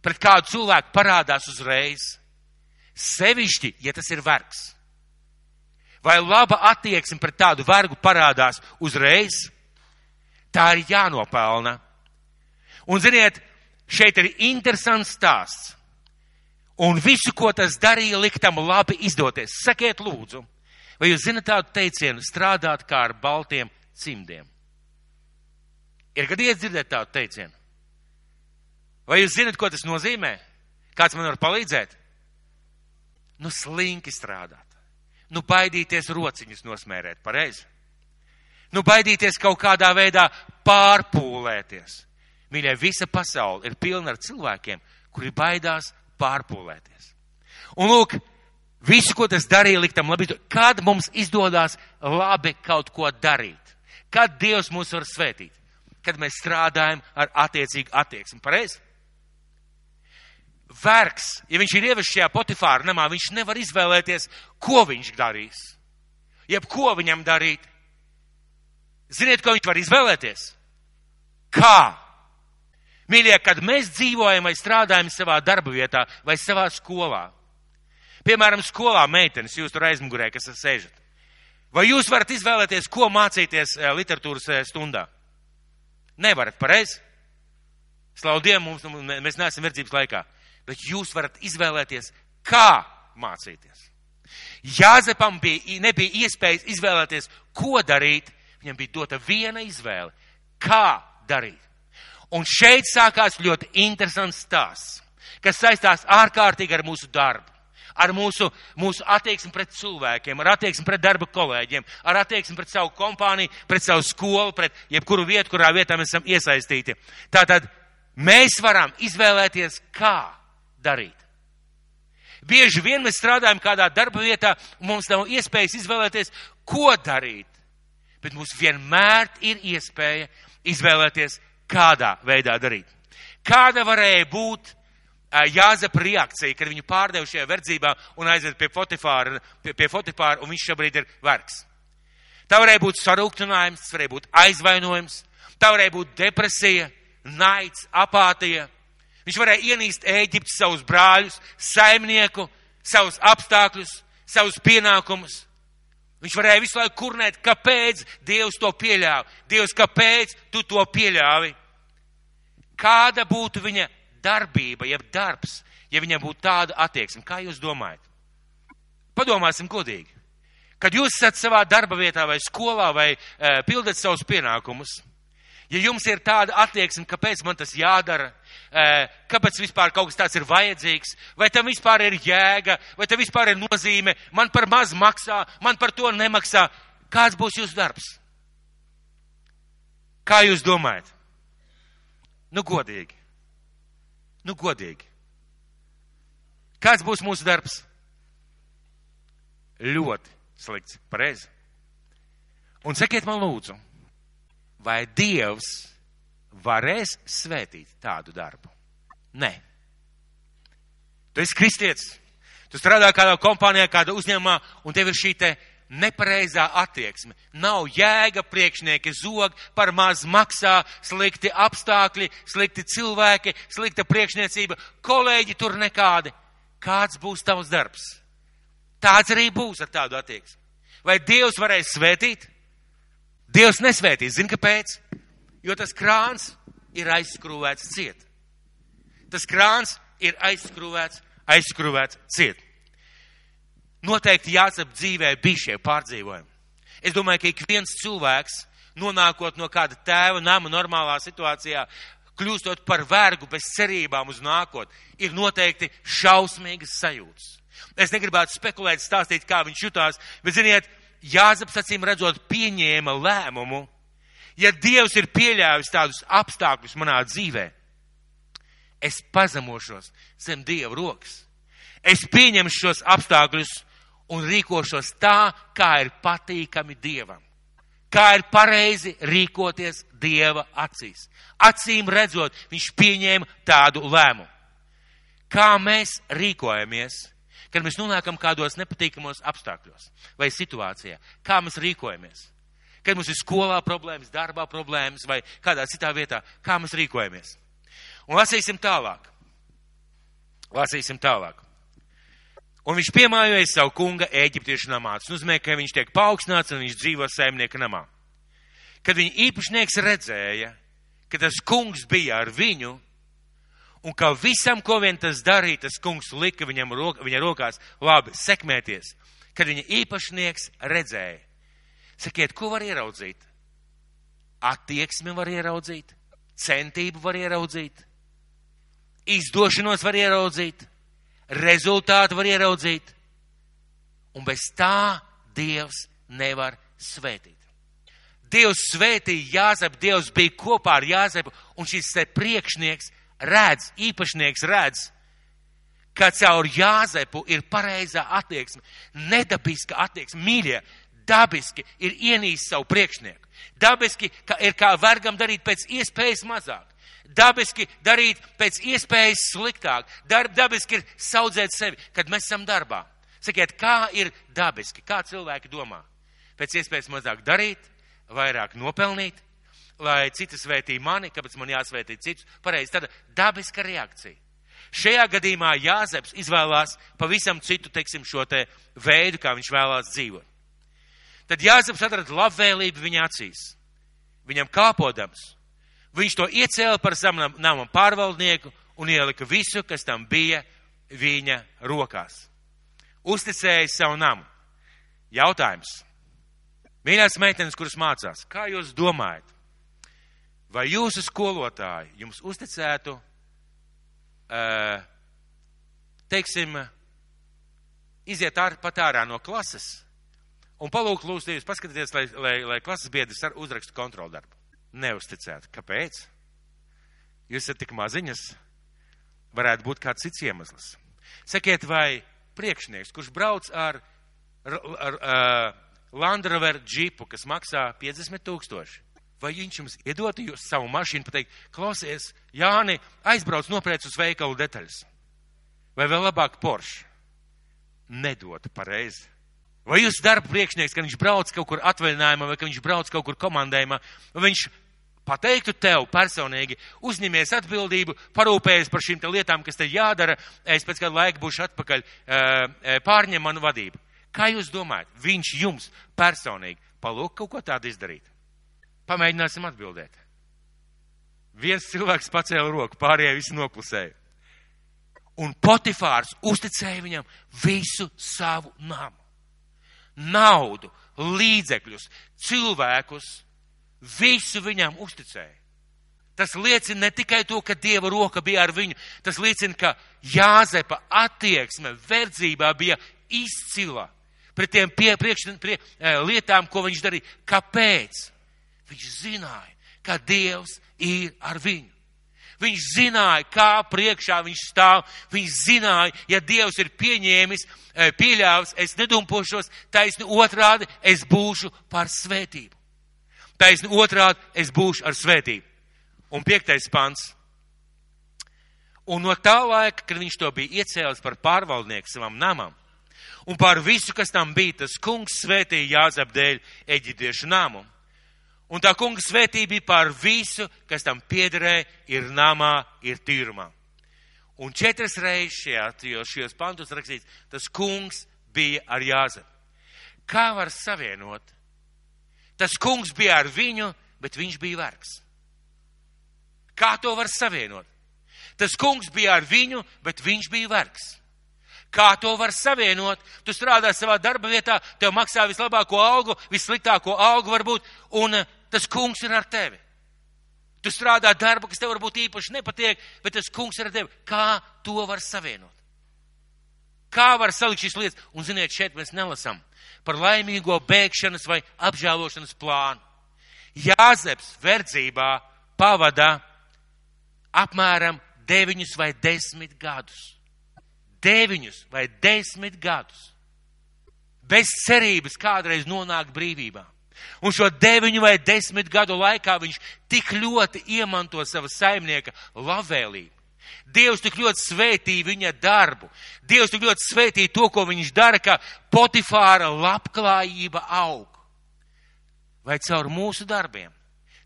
pret kādu cilvēku parādās uzreiz? Sevišķi, ja tas ir vergs. Vai laba attieksme pret tādu vergu parādās uzreiz? Tā ir jānopelna. Un ziniet, šeit ir interesants stāsts. Un visu, ko tas darīja, liktam labi izdoties. Sakiet, lūdzu, vai jūs zinat tādu teicienu strādāt kā ar baltiem cimdiem. Ir gadījies dzirdēt tādu teicienu. Vai jūs zinat, ko tas nozīmē? Kāds man var palīdzēt? Nu, slinki strādāt. Nu, baidīties rociņus nosmērēt, pareizi. Nu, baidīties kaut kādā veidā pārpūlēties. Mīļie, visa pasaule ir pilna ar cilvēkiem, kuri baidās pārpūlēties. Un lūk, visu, ko tas darīja, liktam labi, kad mums izdodas labi kaut ko darīt. Kad Dievs mūs var svētīt? Kad mēs strādājam ar attiecīgu attieksmi. Pareizi? Vergs, ja viņš ir ievests šajā potifāra namā, viņš nevar izvēlēties, ko viņš darīs. Jeb ko viņam darīt. Ziniet, ko viņš var izvēlēties? Kā? Mīļie, kad mēs dzīvojam vai strādājam savā darba vietā vai savā skolā, piemēram, skolā meitenes, jūs tur aizmugurē, kas sēžat, Vai jūs varat izvēlēties, ko mācīties eh, literatūras eh, stundā? Nevarat, pareizi? Slavu Dievu, mums, mēs neesam verdzības laikā. Bet jūs varat izvēlēties, kā mācīties. Jāzepam bija, nebija iespējas izvēlēties, ko darīt. Viņam bija dota viena izvēle, kā darīt. Un šeit sākās ļoti interesants stāsts, kas saistās ārkārtīgi ar mūsu darbu, ar mūsu, mūsu attieksmi pret cilvēkiem, ar attieksmi pret darba kolēģiem, ar attieksmi pret savu kompāniju, pret savu skolu, pret jebkuru vietu, kurā vietā mēs esam iesaistīti. Tātad mēs varam izvēlēties, kā darīt. Bieži vien mēs strādājam kādā darba vietā, mums nav iespējas izvēlēties, ko darīt. Bet mums vienmēr ir iespēja izvēlēties, kādā veidā darīt. Kāda varēja būt Jāzepa reakcija, kad viņu pārdevu šajā verdzībā un aizved pie Fotifāra, pie, pie Fotifāra, un viņš šobrīd ir vergs. Tā varēja būt sarūktinājums, tas varēja būt aizvainojums, tā varēja būt depresija, naids, apātija. Viņš varēja ienīst Ēģiptes savus brāļus, saimnieku, savus apstākļus, savus pienākumus. Viņš varēja visu laiku kurnēt, kāpēc Dievs to pieļāva. Dievs, kāpēc tu to pieļāvi? Kāda būtu viņa darbība, jeb darbs, ja viņam būtu tāda attieksme? Kā jūs domājat? Padomāsim godīgi. Kad jūs esat savā darba vietā vai skolā vai e, pildat savus pienākumus, ja jums ir tāda attieksme, kāpēc man tas jādara, e, kāpēc vispār kaut kas tāds ir vajadzīgs, vai tam vispār ir jēga, vai tam vispār ir nozīme, man par maz maksā, man par to nemaksā, kāds būs jūsu darbs? Kā jūs domājat? Nu, godīgi. Nu, godīgi. Kāds būs mūsu darbs? Ļoti slikts, pareizi. Un sakiet man lūdzu, vai Dievs varēs svētīt tādu darbu? Nē. Tu esi kristietis, tu strādā kādā kompānijā, kādā uzņēmumā, un tev ir šī te nepareizā attieksme. Nav jēga priekšnieki zog, par maz maksā, slikti apstākļi, slikti cilvēki, slikta priekšniecība, kolēģi tur nekādi. Kāds būs tavs darbs? Tāds arī būs ar tādu attieksmi. Vai Dievs varēs svētīt? Dievs nesvētīs. Zini, kāpēc? Jo tas krāns ir aizskrūvēts ciet. Tas krāns ir aizskrūvēts, aizskrūvēts ciet noteikti jāsap dzīvē bija šie pārdzīvojumi. Es domāju, ka ik viens cilvēks, nonākot no kāda tēva nama normālā situācijā, kļūstot par vergu bez cerībām uz nākotni, ir noteikti šausmīgas sajūtas. Es negribētu spekulēt, stāstīt, kā viņš jutās, bet, ziniet, Jāzeps acīm redzot pieņēma lēmumu, ja Dievs ir pieļāvis tādus apstākļus manā dzīvē, es pazemošos zem Dieva rokas. Es pieņemšu šos apstākļus un rīkošos tā, kā ir patīkami Dievam. Kā ir pareizi rīkoties Dieva acīs. Acīm redzot, viņš pieņēma tādu lēmumu. Kā mēs rīkojamies, kad mēs nonākam kādos nepatīkamos apstākļos vai situācijā? Kā mēs rīkojamies? Kad mums ir skolā problēmas, darbā problēmas vai kādā citā vietā, kā mēs rīkojamies? Un lasīsim tālāk. Lasīsim tālāk. Un viņš piemājoja savu kunga eģiptiešu namā. Tas nozīmē, ka viņš tiek paaugstināts un viņš dzīvo saimnieka namā. Kad viņa īpašnieks redzēja, ka tas kungs bija ar viņu, un ka visam, ko vien tas darīja, tas kungs lika viņam roka, viņa rokās labi sekmēties, kad viņa īpašnieks redzēja. Sakiet, ko var ieraudzīt? Attieksmi var ieraudzīt, centību var ieraudzīt, izdošanos var ieraudzīt, rezultātu var ieraudzīt, un bez tā Dievs nevar svētīt. Dievs svētīja Jāzepu, Dievs bija kopā ar Jāzepu, un šis te priekšnieks redz, īpašnieks redz, ka caur Jāzepu ir pareizā attieksme, nedabiska attieksme, mīļie, dabiski ir ienīst savu priekšnieku. Dabiski ir kā vergam darīt pēc iespējas mazāk dabiski darīt pēc iespējas sliktāk. Darb, dabiski ir saudzēt sevi, kad mēs esam darbā. Sakiet, kā ir dabiski, kā cilvēki domā? Pēc iespējas mazāk darīt, vairāk nopelnīt, lai citi svētī mani, kāpēc man jāsvētī citus. Pareizi, tāda dabiska reakcija. Šajā gadījumā Jāzeps izvēlās pavisam citu, teiksim, šo te veidu, kā viņš vēlās dzīvot. Tad Jāzeps atrada labvēlību viņa acīs. Viņam kāpodams, Viņš to iecēla par savu nama pārvaldnieku un ielika visu, kas tam bija viņa rokās. Uzticēja savu namu. Jautājums. Mīļās meitenes, kuras mācās, kā jūs domājat, vai jūsu skolotāji jums uzticētu, teiksim, iziet ār, pat ārā no klases un palūgt lūstījus, paskatieties, lai, lai, lai klases biedrs uzrakstu kontroldarbu. Neusticēt. Kāpēc? Jūs esat tik maziņas, varētu būt kāds cits iemesls. Sakiet, vai priekšnieks, kurš brauc ar, ar, ar, ar Landrover džipu, kas maksā 50 tūkstoši, vai viņš jums iedotu jūs savu mašīnu, pateikt, klausies, Jāni, aizbrauc nopriec uz veikalu detaļas. Vai vēl labāk Porsche? Nedotu pareizi. Vai jūs darba priekšnieks, ka viņš brauc kaut kur atvaļinājumā, vai viņš brauc kaut kur komandējumā, vai viņš pateiktu tev personīgi, uzņemies atbildību, parūpējies par šīm lietām, kas te jādara, es pēc kāda laika būšu atpakaļ, pārņem manu vadību. Kā jūs domājat, viņš jums personīgi palūk kaut ko tādu izdarīt? Pamēģināsim atbildēt. Viens cilvēks pacēla roku, pārējie visi noklusēja. Un Potifārs uzticēja viņam visu savu namu. Naudu, līdzekļus, cilvēkus, visu viņam uzticēja. Tas liecina ne tikai to, ka Dieva roka bija ar viņu, tas liecina, ka Jāzepa attieksme verdzībā bija izcila pret tiem pie, priekš, prie, lietām, ko viņš darīja. Kāpēc? Viņš zināja, ka Dievs ir ar viņu. Viņš zināja, kā priekšā viņš stāv. Viņš zināja, ja Dievs ir pieņēmis, pieļāvis, es nedumpošos, taisni otrādi, es būšu par svētību. Taisni otrādi, es būšu ar svētību. Un piektais pants. Un no tā laika, kad viņš to bija iecēlis par pārvaldnieku savam namam, un par visu, kas tam bija, tas kungs svētīja Jāzep dēļ eģiptiešu namu. Un tā kunga svētība bija par visu, kas tam piederēja, ir namā, ir tīrumā. Un četras reizes šajā, šajos pantos rakstīts, tas kungs bija ar Jāzepu. Kā var savienot? Tas kungs bija ar viņu, bet viņš bija vergs. Kā to var savienot? Tas kungs bija ar viņu, bet viņš bija vergs. Kā to var savienot? Tu strādā savā darba vietā, tev maksā vislabāko algu, vissliktāko algu varbūt, un tas kungs ir ar tevi. Tu strādā darbu, kas tev varbūt īpaši nepatiek, bet tas kungs ir ar tevi. Kā to var savienot? Kā var salikt šīs lietas? Un ziniet, šeit mēs nelasam par laimīgo bēgšanas vai apžēlošanas plānu. Jāzeps verdzībā pavada apmēram deviņus vai desmit gadus. Deviņus vai desmit gadus. Bez cerības kādreiz nonākt brīvībā. Un šo deviņu vai desmit gadu laikā viņš tik ļoti iemanto sava saimnieka labvēlību. Dievs tik ļoti svētīja viņa darbu. Dievs tik ļoti svētīja to, ko viņš dara, ka Potifāra labklājība aug. Vai caur mūsu darbiem,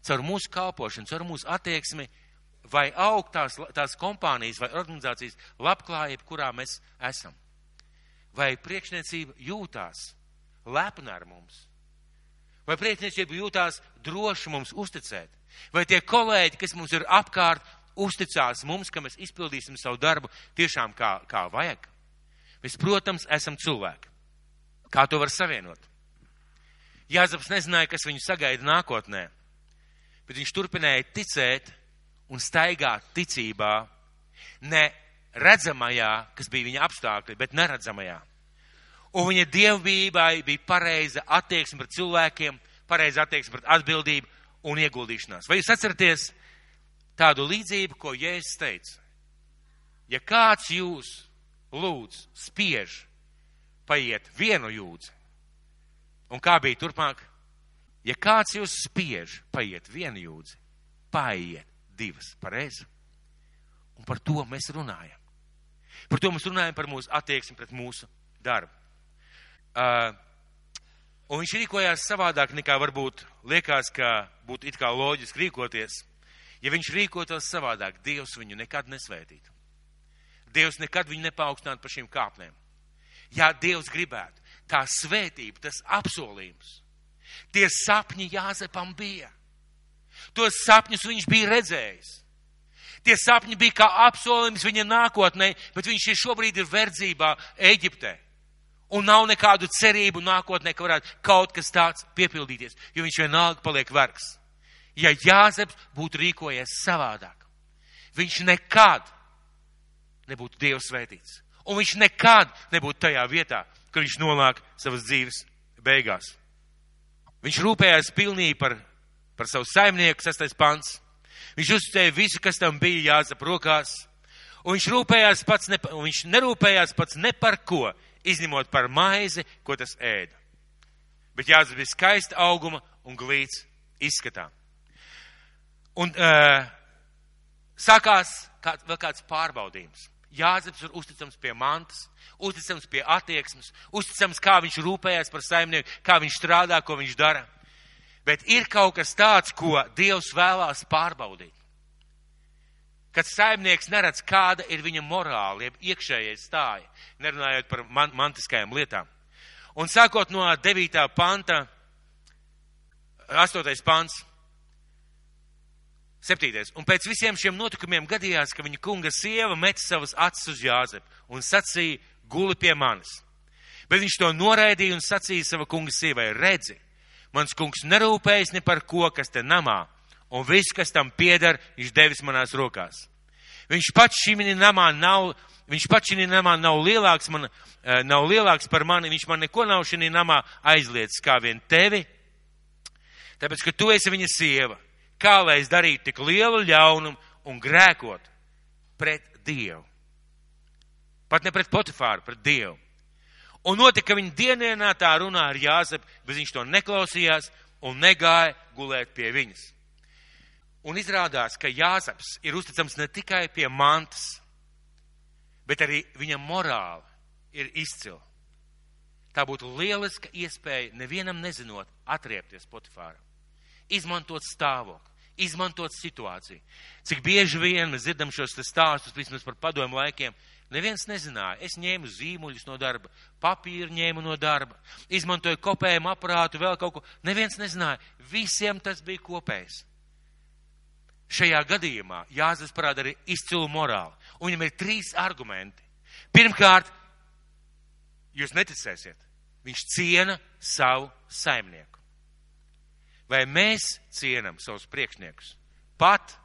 caur mūsu kalpošanu, caur mūsu attieksmi, vai aug tās, tās kompānijas vai organizācijas labklājība, kurā mēs esam? Vai priekšniecība jūtās lepna ar mums? Vai priekšniecība jūtās droši mums uzticēt? Vai tie kolēģi, kas mums ir apkārt, uzticās mums, ka mēs izpildīsim savu darbu tiešām kā, kā vajag? Mēs, protams, esam cilvēki. Kā to var savienot? Jāzaps nezināja, kas viņu sagaida nākotnē, bet viņš turpināja ticēt un staigāt ticībā, ne redzamajā, kas bija viņa apstākļi, bet neredzamajā. Un viņa dievbijai bija pareiza attieksme pret cilvēkiem, pareiza attieksme pret atbildību un ieguldīšanās. Vai jūs atceraties tādu līdzību, ko Jēzus teica? Ja kāds jūs lūdz, spiež, paiet vienu jūdzi, un kā bija turpmāk? Ja kāds jūs spiež, paiet vienu jūdzi, paiet divas, pareizi? Un par to mēs runājam. Par to mēs runājam par mūsu attieksmi pret mūsu darbu. Uh, un viņš rīkojās savādāk nekā varbūt liekas, ka būtu it kā loģiski rīkoties. Ja viņš rīkotos savādāk, Dievs viņu nekad nesvētītu. Dievs nekad viņu nepaukstinātu par šīm kāpnēm. Ja Dievs gribētu, tā svētība, tas apsolījums, tie sapņi Jāzepam bija. Tos sapņus viņš bija redzējis. Tie sapņi bija kā apsolījums viņa nākotnē, bet viņš ir šobrīd ir verdzībā Eģiptē un nav nekādu cerību nākotnē, ka varētu kaut kas tāds piepildīties, jo viņš vienalga paliek vergs. Ja Jāzeps būtu rīkojies savādāk, viņš nekad nebūtu Dievs svētīts. Un viņš nekad nebūtu tajā vietā, kur viņš nonāk savas dzīves beigās. Viņš rūpējās pilnīgi par, par savu saimnieku, sastais pants. Viņš uzticēja visu, kas tam bija jāzap rokās. Un viņš rūpējās pats, ne, viņš nerūpējās pats ne par ko, izņemot par maizi, ko tas ēda. Bet jāzap bija skaista auguma un glīts izskatā. Un uh, sākās kāds, vēl kāds pārbaudījums. Jāzeps ir uzticams pie mantas, uzticams pie attieksmes, uzticams, kā viņš rūpējas par saimnieku, kā viņš strādā, ko viņš dara. Bet ir kaut kas tāds, ko Dievs vēlās pārbaudīt. Kad saimnieks neredz, kāda ir viņa morāla, jeb iekšējais stāja, nerunājot par man mantiskajām lietām. Un sākot no 9. panta, 8. pants, Septītais. Un pēc visiem šiem notikumiem gadījās, ka viņa kunga sieva met savas acis uz Jāzepu un sacīja, guli pie manis. Bet viņš to noraidīja un sacīja sava kunga sievai, redzi, mans kungs nerūpējas ne par ko, kas te namā, un viss, kas tam pieder, viņš devis manās rokās. Viņš pats šim namā nav, viņš pats šim namā nav lielāks, man, eh, nav lielāks par mani, viņš man neko nav šim namā aizliedz kā vien tevi, tāpēc, ka tu esi viņa sieva kā lai es darītu tik lielu ļaunumu un grēkot pret Dievu. Pat ne pret Potifāru, pret Dievu. Un notika, ka viņa dienā tā runā ar Jāzepu, bet viņš to neklausījās un negāja gulēt pie viņas. Un izrādās, ka Jāzeps ir uzticams ne tikai pie mantas, bet arī viņa morāla ir izcila. Tā būtu lieliska iespēja nevienam nezinot atriepties Potifāram, izmantot stāvokli izmantot situāciju. Cik bieži vien mēs dzirdam šos stāstus, vismaz par padomu laikiem, neviens nezināja. Es ņēmu zīmuļus no darba, papīru ņēmu no darba, izmantoju kopējumu aparātu, vēl kaut ko. Neviens nezināja. Visiem tas bija kopējs. Šajā gadījumā Jāzes parāda arī izcilu morāli. Un viņam ir trīs argumenti. Pirmkārt, jūs neticēsiet, viņš ciena savu saimnieku. Vai mēs cienam savus priekšniekus? Pat,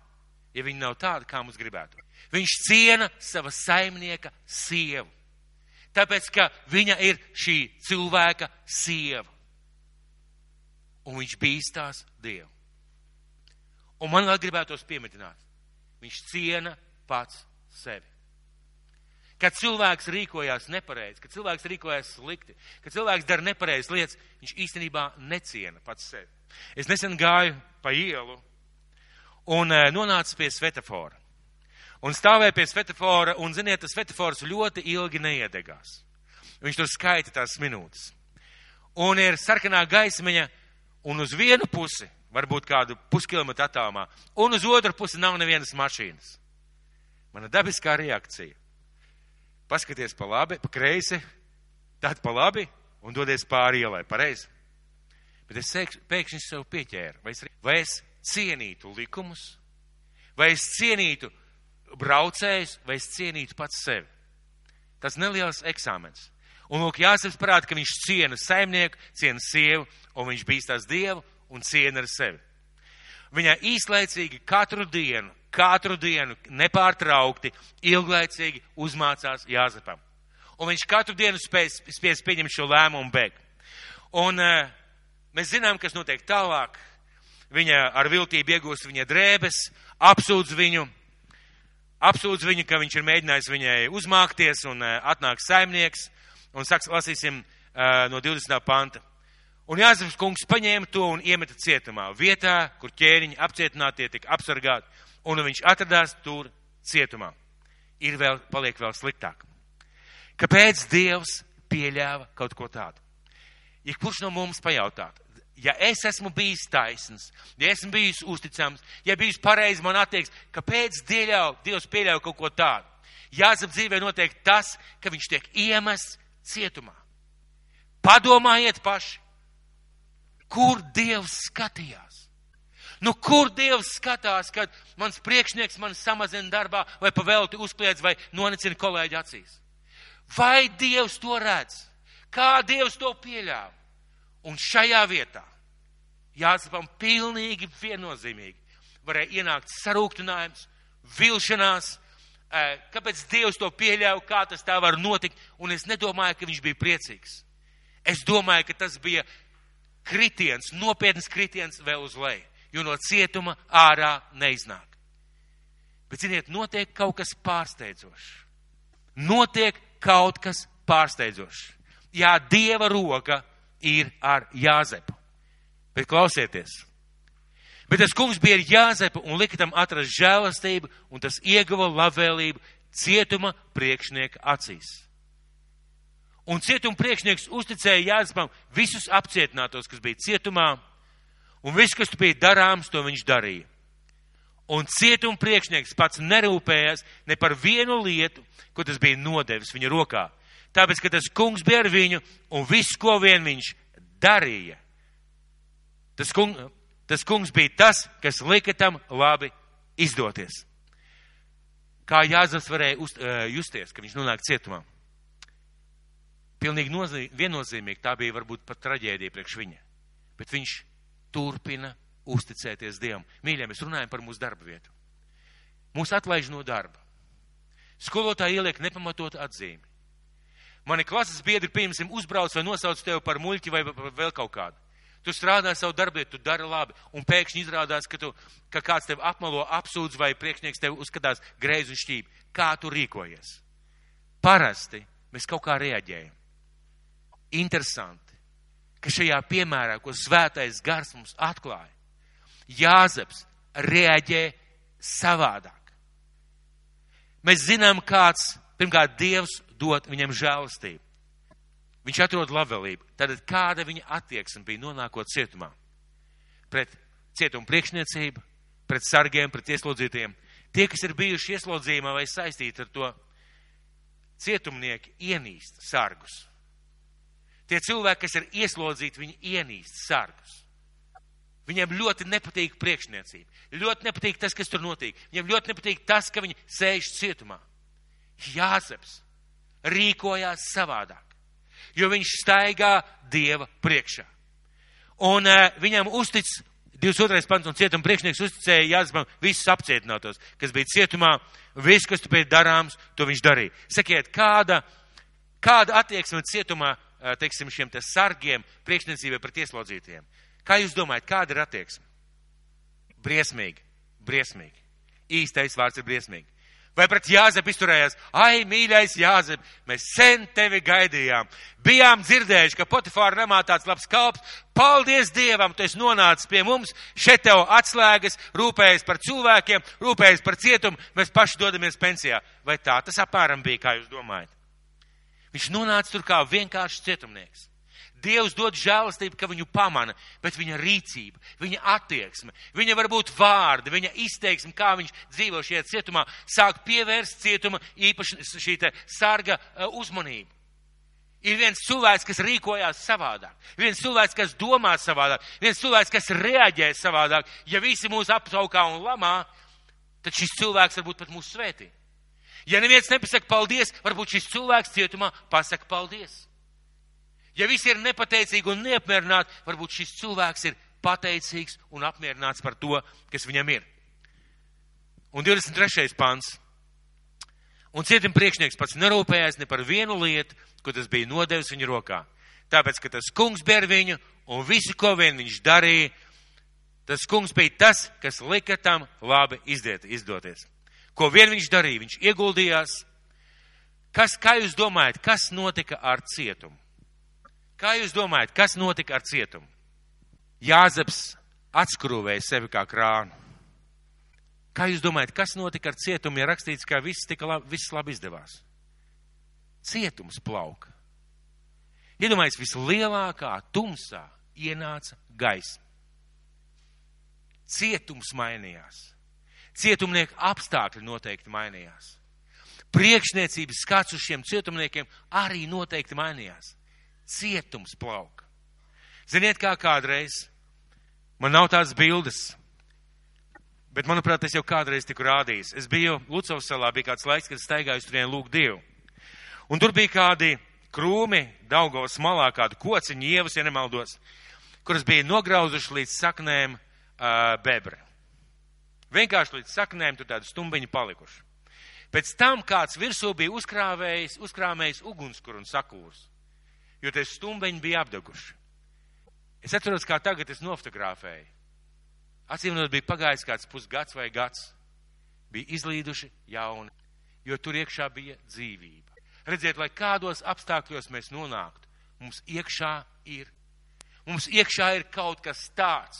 ja viņi nav tādi, kā mums gribētu. Viņš ciena sava saimnieka sievu. Tāpēc, ka viņa ir šī cilvēka sieva. Un viņš bīstās Dievu. Un man vēl gribētos piemetināt. Viņš ciena pats sevi. Kad cilvēks rīkojās nepareizi, kad cilvēks rīkojās slikti, kad cilvēks dara nepareizas lietas, viņš īstenībā neciena pats sevi. Es nesen gāju pa ielu un eh, nonācu pie svetafora. Un stāvēju pie svetafora, un, ziniet, tas svetafors ļoti ilgi neiedegās. Viņš tur skaita tās minūtes. Un ir sarkanā gaismiņa, un uz vienu pusi, varbūt kādu puskilometru attālumā, un uz otru pusi nav nevienas mašīnas. Mana dabiskā reakcija. Paskaties pa labi, pa kreisi, tad pa labi, un dodies pāri ielai, pareizi. Bet es pēkšņi sev pieķēru, vai es, vai es cienītu likumus, vai es cienītu braucējus, vai es cienītu pats sevi. Tas neliels eksāmens. Un lūk, jāsaka parāda, ka viņš ciena saimnieku, ciena sievu, un viņš bīstās Dievu un ciena ar sevi. Viņai īslaicīgi katru dienu, katru dienu nepārtraukti, ilglaicīgi uzmācās Jāzepam. Un viņš katru dienu spēj, spēj pieņemt šo lēmumu bēgt. Un uh, Mēs zinām, kas notiek tālāk. Viņa ar viltību iegūst viņa drēbes, apsūdz viņu, apsūdz viņu, ka viņš ir mēģinājis viņai uzmākties un uh, atnāk saimnieks. Un saks, lasīsim uh, no 20. panta. Un Jāzeps kungs paņēma to un iemeta cietumā, vietā, kur ķēniņi apcietinātie tika apsargāti, un viņš atradās tur cietumā. Ir vēl, paliek vēl sliktāk. Kāpēc Dievs pieļāva kaut ko tādu? Ja kurš no mums pajautātu, ja es esmu bijis taisns, ja esmu bijis uzticams, ja bijis pareizi man attieksme, kāpēc dieļau, Dievs pieļauj kaut ko tādu? Jāzap dzīvē notiek tas, ka viņš tiek iemests cietumā. Padomājiet paši, kur Dievs skatījās. Nu, kur Dievs skatās, kad mans priekšnieks man samazina darbā vai pavelti uzkliedz vai nonicina kolēģi acīs? Vai Dievs to redz? Kā Dievs to pieļāva? Un šajā vietā Jāzepam pilnīgi viennozīmīgi varēja ienākt sarūktinājums, vilšanās, kāpēc Dievs to pieļauj, kā tas tā var notikt, un es nedomāju, ka viņš bija priecīgs. Es domāju, ka tas bija kritiens, nopietns kritiens vēl uz leju, jo no cietuma ārā neiznāk. Bet, ziniet, notiek kaut kas pārsteidzošs. Notiek kaut kas pārsteidzošs. Jā, Dieva roka ir ar Jāzepu. Bet klausieties! Bet tas kungs bija ar Jāzepu un lika tam atrast žēlastību, un tas ieguva labvēlību cietuma priekšnieka acīs. Un cietuma priekšnieks uzticēja Jāzepam visus apcietinātos, kas bija cietumā, un viss, kas bija darāms, to viņš darīja. Un cietuma priekšnieks pats nerūpējās ne par vienu lietu, ko tas bija nodevis viņa rokā. Tāpēc, ka tas kungs bija ar viņu, un viss, ko vien viņš darīja, tas, kung, tas kungs bija tas, kas lika tam labi izdoties. Kā Jāzeps varēja uz, uh, justies, ka viņš nonāk cietumā? Pilnīgi nozīm, viennozīmīgi tā bija varbūt pat traģēdija priekš viņa. Bet viņš turpina uzticēties Dievam. Mīļie, mēs runājam par mūsu darba vietu. Mūs atlaiž no darba. Skolotāji ieliek nepamatot atzīmi. Mani klases biedri, piemēram, uzbrauc vai nosauc tevi par muļķi vai vēl kaut kādu. Tu strādā savu darbu, tu dari labi, un pēkšņi izrādās, ka, tu, ka kāds tevi apmelo, apsūdz vai priekšnieks tevi uzskatās greizi un šķīvi. Kā tu rīkojies? Parasti mēs kaut kā reaģējam. Interesanti, ka šajā piemērā, ko svētais gars mums atklāja, Jāzeps reaģē savādāk. Mēs zinām, kāds, pirmkārt, Dievs dod viņam žēlastību. Viņš atrod labvēlību. Tad kāda viņa attieksme bija nonākot cietumā? Pret cietumu priekšniecību, pret sargiem, pret ieslodzītiem. Tie, kas ir bijuši ieslodzījumā vai saistīti ar to, cietumnieki ienīst sargus. Tie cilvēki, kas ir ieslodzīti, viņi ienīst sargus. Viņiem ļoti nepatīk priekšniecība. Ļoti nepatīk tas, kas tur notiek. Viņiem ļoti nepatīk tas, ka viņi sēž cietumā. Jāzeps rīkojās savādāk, jo viņš staigā Dieva priekšā. Un uh, viņam uztic 22. pants un cietuma priekšnieks uzticēja Jāzepam visus apcietinātos, kas bija cietumā, viss, kas tu bija darāms, to viņš darīja. Sakiet, kāda, kāda attieksme cietumā, uh, teiksim, šiem te sargiem priekšniecībai pret ieslodzītiem? Kā jūs domājat, kāda ir attieksme? Briesmīgi, briesmīgi. Īstais vārds ir briesmīgi. Vai pret Jāzepu izturējās? Ai, mīļais Jāzep, mēs sen tevi gaidījām. Bijām dzirdējuši, ka Potifāra namā tāds labs kalps. Paldies Dievam, tu esi nonācis pie mums. Šeit tev atslēgas, rūpējies par cilvēkiem, rūpējies par cietumu. Mēs paši dodamies pensijā. Vai tā tas apmēram bija, kā jūs domājat? Viņš nonāca tur kā vienkāršs cietumnieks. Dievs dod žēlastību, ka viņu pamana, bet viņa rīcība, viņa attieksme, viņa varbūt vārdi, viņa izteiksme, kā viņš dzīvo šajā cietumā, sāk pievērst cietuma īpaši šī sarga e, uzmanību. Ir viens cilvēks, kas rīkojās savādāk, viens cilvēks, kas domā savādāk, viens cilvēks, kas reaģē savādāk. Ja visi mūs apsaukā un lamā, tad šis cilvēks varbūt pat mūs svētī. Ja neviens nepasaka paldies, varbūt šis cilvēks cietumā pasaka paldies. Ja visi ir nepateicīgi un neapmierināti, varbūt šis cilvēks ir pateicīgs un apmierināts par to, kas viņam ir. Un 23. pants. Un cietim priekšnieks pats nerūpējās ne par vienu lietu, ko tas bija nodevis viņa rokā. Tāpēc, ka tas kungs ar viņu un visu, ko vien viņš darīja, tas kungs bija tas, kas lika tam labi izdiet, izdoties. Ko vien viņš darīja, viņš ieguldījās. Kas, kā jūs domājat, kas notika ar cietumu? Kā jūs domājat, kas notika ar cietumu? Jāzeps atskrūvēja sevi kā krānu. Kā jūs domājat, kas notika ar cietumu, ja rakstīts, ka viss, tika labi, viss labi izdevās? Cietums plauka. Iedomājieties, vislielākā tumsā ienāca gaisma. Cietums mainījās. Cietumnieku apstākļi noteikti mainījās. Priekšniecības skats uz šiem cietumniekiem arī noteikti mainījās cietums plauka. Ziniet, kā kādreiz, man nav tādas bildes, bet, manuprāt, es jau kādreiz tiku rādījis. Es biju Lucavas salā, bija kāds laiks, kad staigāju uz turienu lūgt Dievu. Un tur bija kādi krūmi, Daugavas malā, kādu kociņu ievas, ja nemaldos, kuras bija nograuzuši līdz saknēm uh, bebri. Vienkārši līdz saknēm tur tādi stumbiņi palikuši. Pēc tam kāds virsū bija uzkrāvējis, uzkrāmējis ugunskura un sakūrs, jo tie stumbeņi bija apdeguši. Es atceros, kā tagad es nofotografēju. Atcīmnot bija pagājis kāds pusgads vai gads. Bija izlīduši jauni, jo tur iekšā bija dzīvība. Redziet, lai kādos apstākļos mēs nonāktu, mums iekšā ir. Mums iekšā ir kaut kas tāds,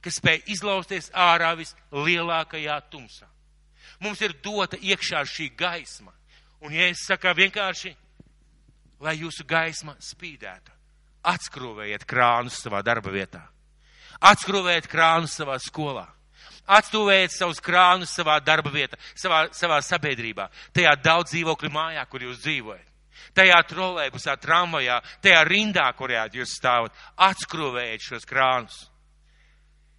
kas spēj izlausties ārā vislielākajā tumsā. Mums ir dota iekšā šī gaisma. Un, ja es saku vienkārši, lai jūsu gaisma spīdētu, atskrūvējiet krānus savā darba vietā, atskrūvējiet krānus savā skolā, atstūvējiet savus krānus savā darba vietā, savā, savā sabiedrībā, tajā daudz dzīvokļu mājā, kur jūs dzīvojat. Tajā trolēbusā, tramvajā, tajā rindā, kurā jūs stāvat, atskrūvējiet šos krānus.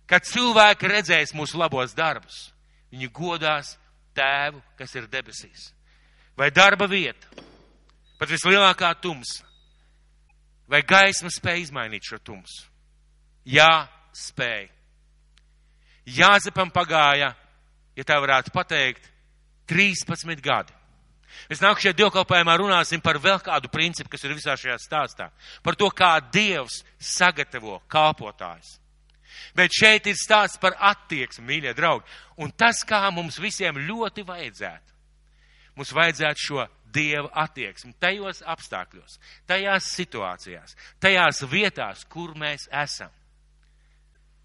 Kad cilvēki redzēs mūsu labos darbus, viņi godās tēvu, kas ir debesīs. Vai darba vieta, pat vislielākā tumsa, vai gaisma spēja izmainīt šo tumsu? Jā, spēja. Jāzepam pagāja, ja tā varētu pateikt, 13 gadi. Mēs nākamajā dievkalpojumā runāsim par vēl kādu principu, kas ir visā šajā stāstā. Par to, kā Dievs sagatavo kalpotājs. Bet šeit ir stāsts par attieksmi, mīļie draugi. Un tas, kā mums visiem ļoti vajadzētu. Mums vajadzētu šo Dieva attieksmi tajos apstākļos, tajās situācijās, tajās vietās, kur mēs esam.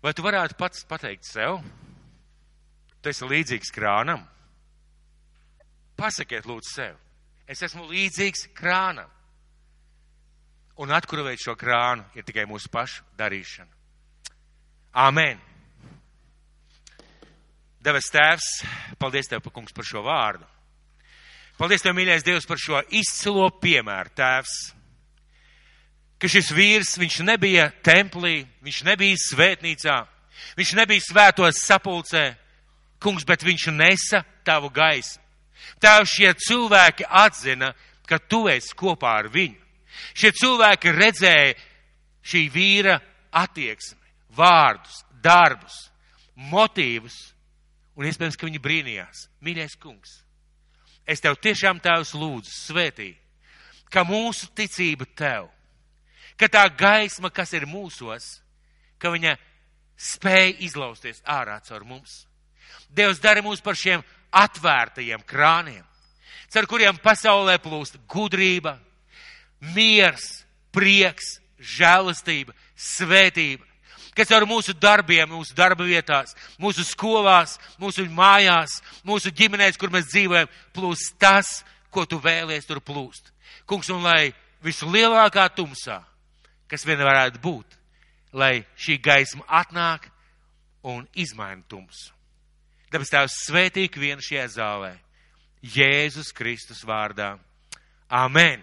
Vai tu varētu pats pateikt sev, tu esi līdzīgs krānam? Pasakiet lūdzu sev, es esmu līdzīgs krānam. Un atkurvēt šo krānu ir tikai mūsu pašu darīšana. Āmen! Devis Tēvs, paldies Tev, kungs, par šo vārdu. Paldies Tev, mīļais Dievs, par šo izcilo piemēru, Tēvs. Ka šis vīrs, viņš nebija templī, viņš nebija svētnīcā, viņš nebija svētos sapulcē, kungs, bet viņš nesa Tavu gaismu. Tēvs, šie cilvēki atzina, ka Tu esi kopā ar viņu. Šie cilvēki redzēja šī vīra attieksmi, vārdus, darbus, motīvus, un iespējams, ka viņi brīnījās. Mīļais kungs, es tev tiešām tēvs lūdzu, svētī, ka mūsu ticība tev, ka tā gaisma, kas ir mūsos, ka viņa spēja izlausties ārā caur mums. Dievs dara mūs par šiem atvērtajiem krāniem, caur kuriem pasaulē plūst gudrība, miers, prieks, žēlastība, svētība, kas ar mūsu darbiem, mūsu darba vietās, mūsu skolās, mūsu mājās, mūsu ģimenēs, kur mēs dzīvojam, plūst tas, ko tu vēlies tur plūst. Kungs, un lai vislielākā tumsā, kas vien varētu būt, lai šī gaisma atnāk un izmaina tumsu. Tāpēc tās svētīgi vien šajā zālē. Jēzus Kristus vārdā. Amen!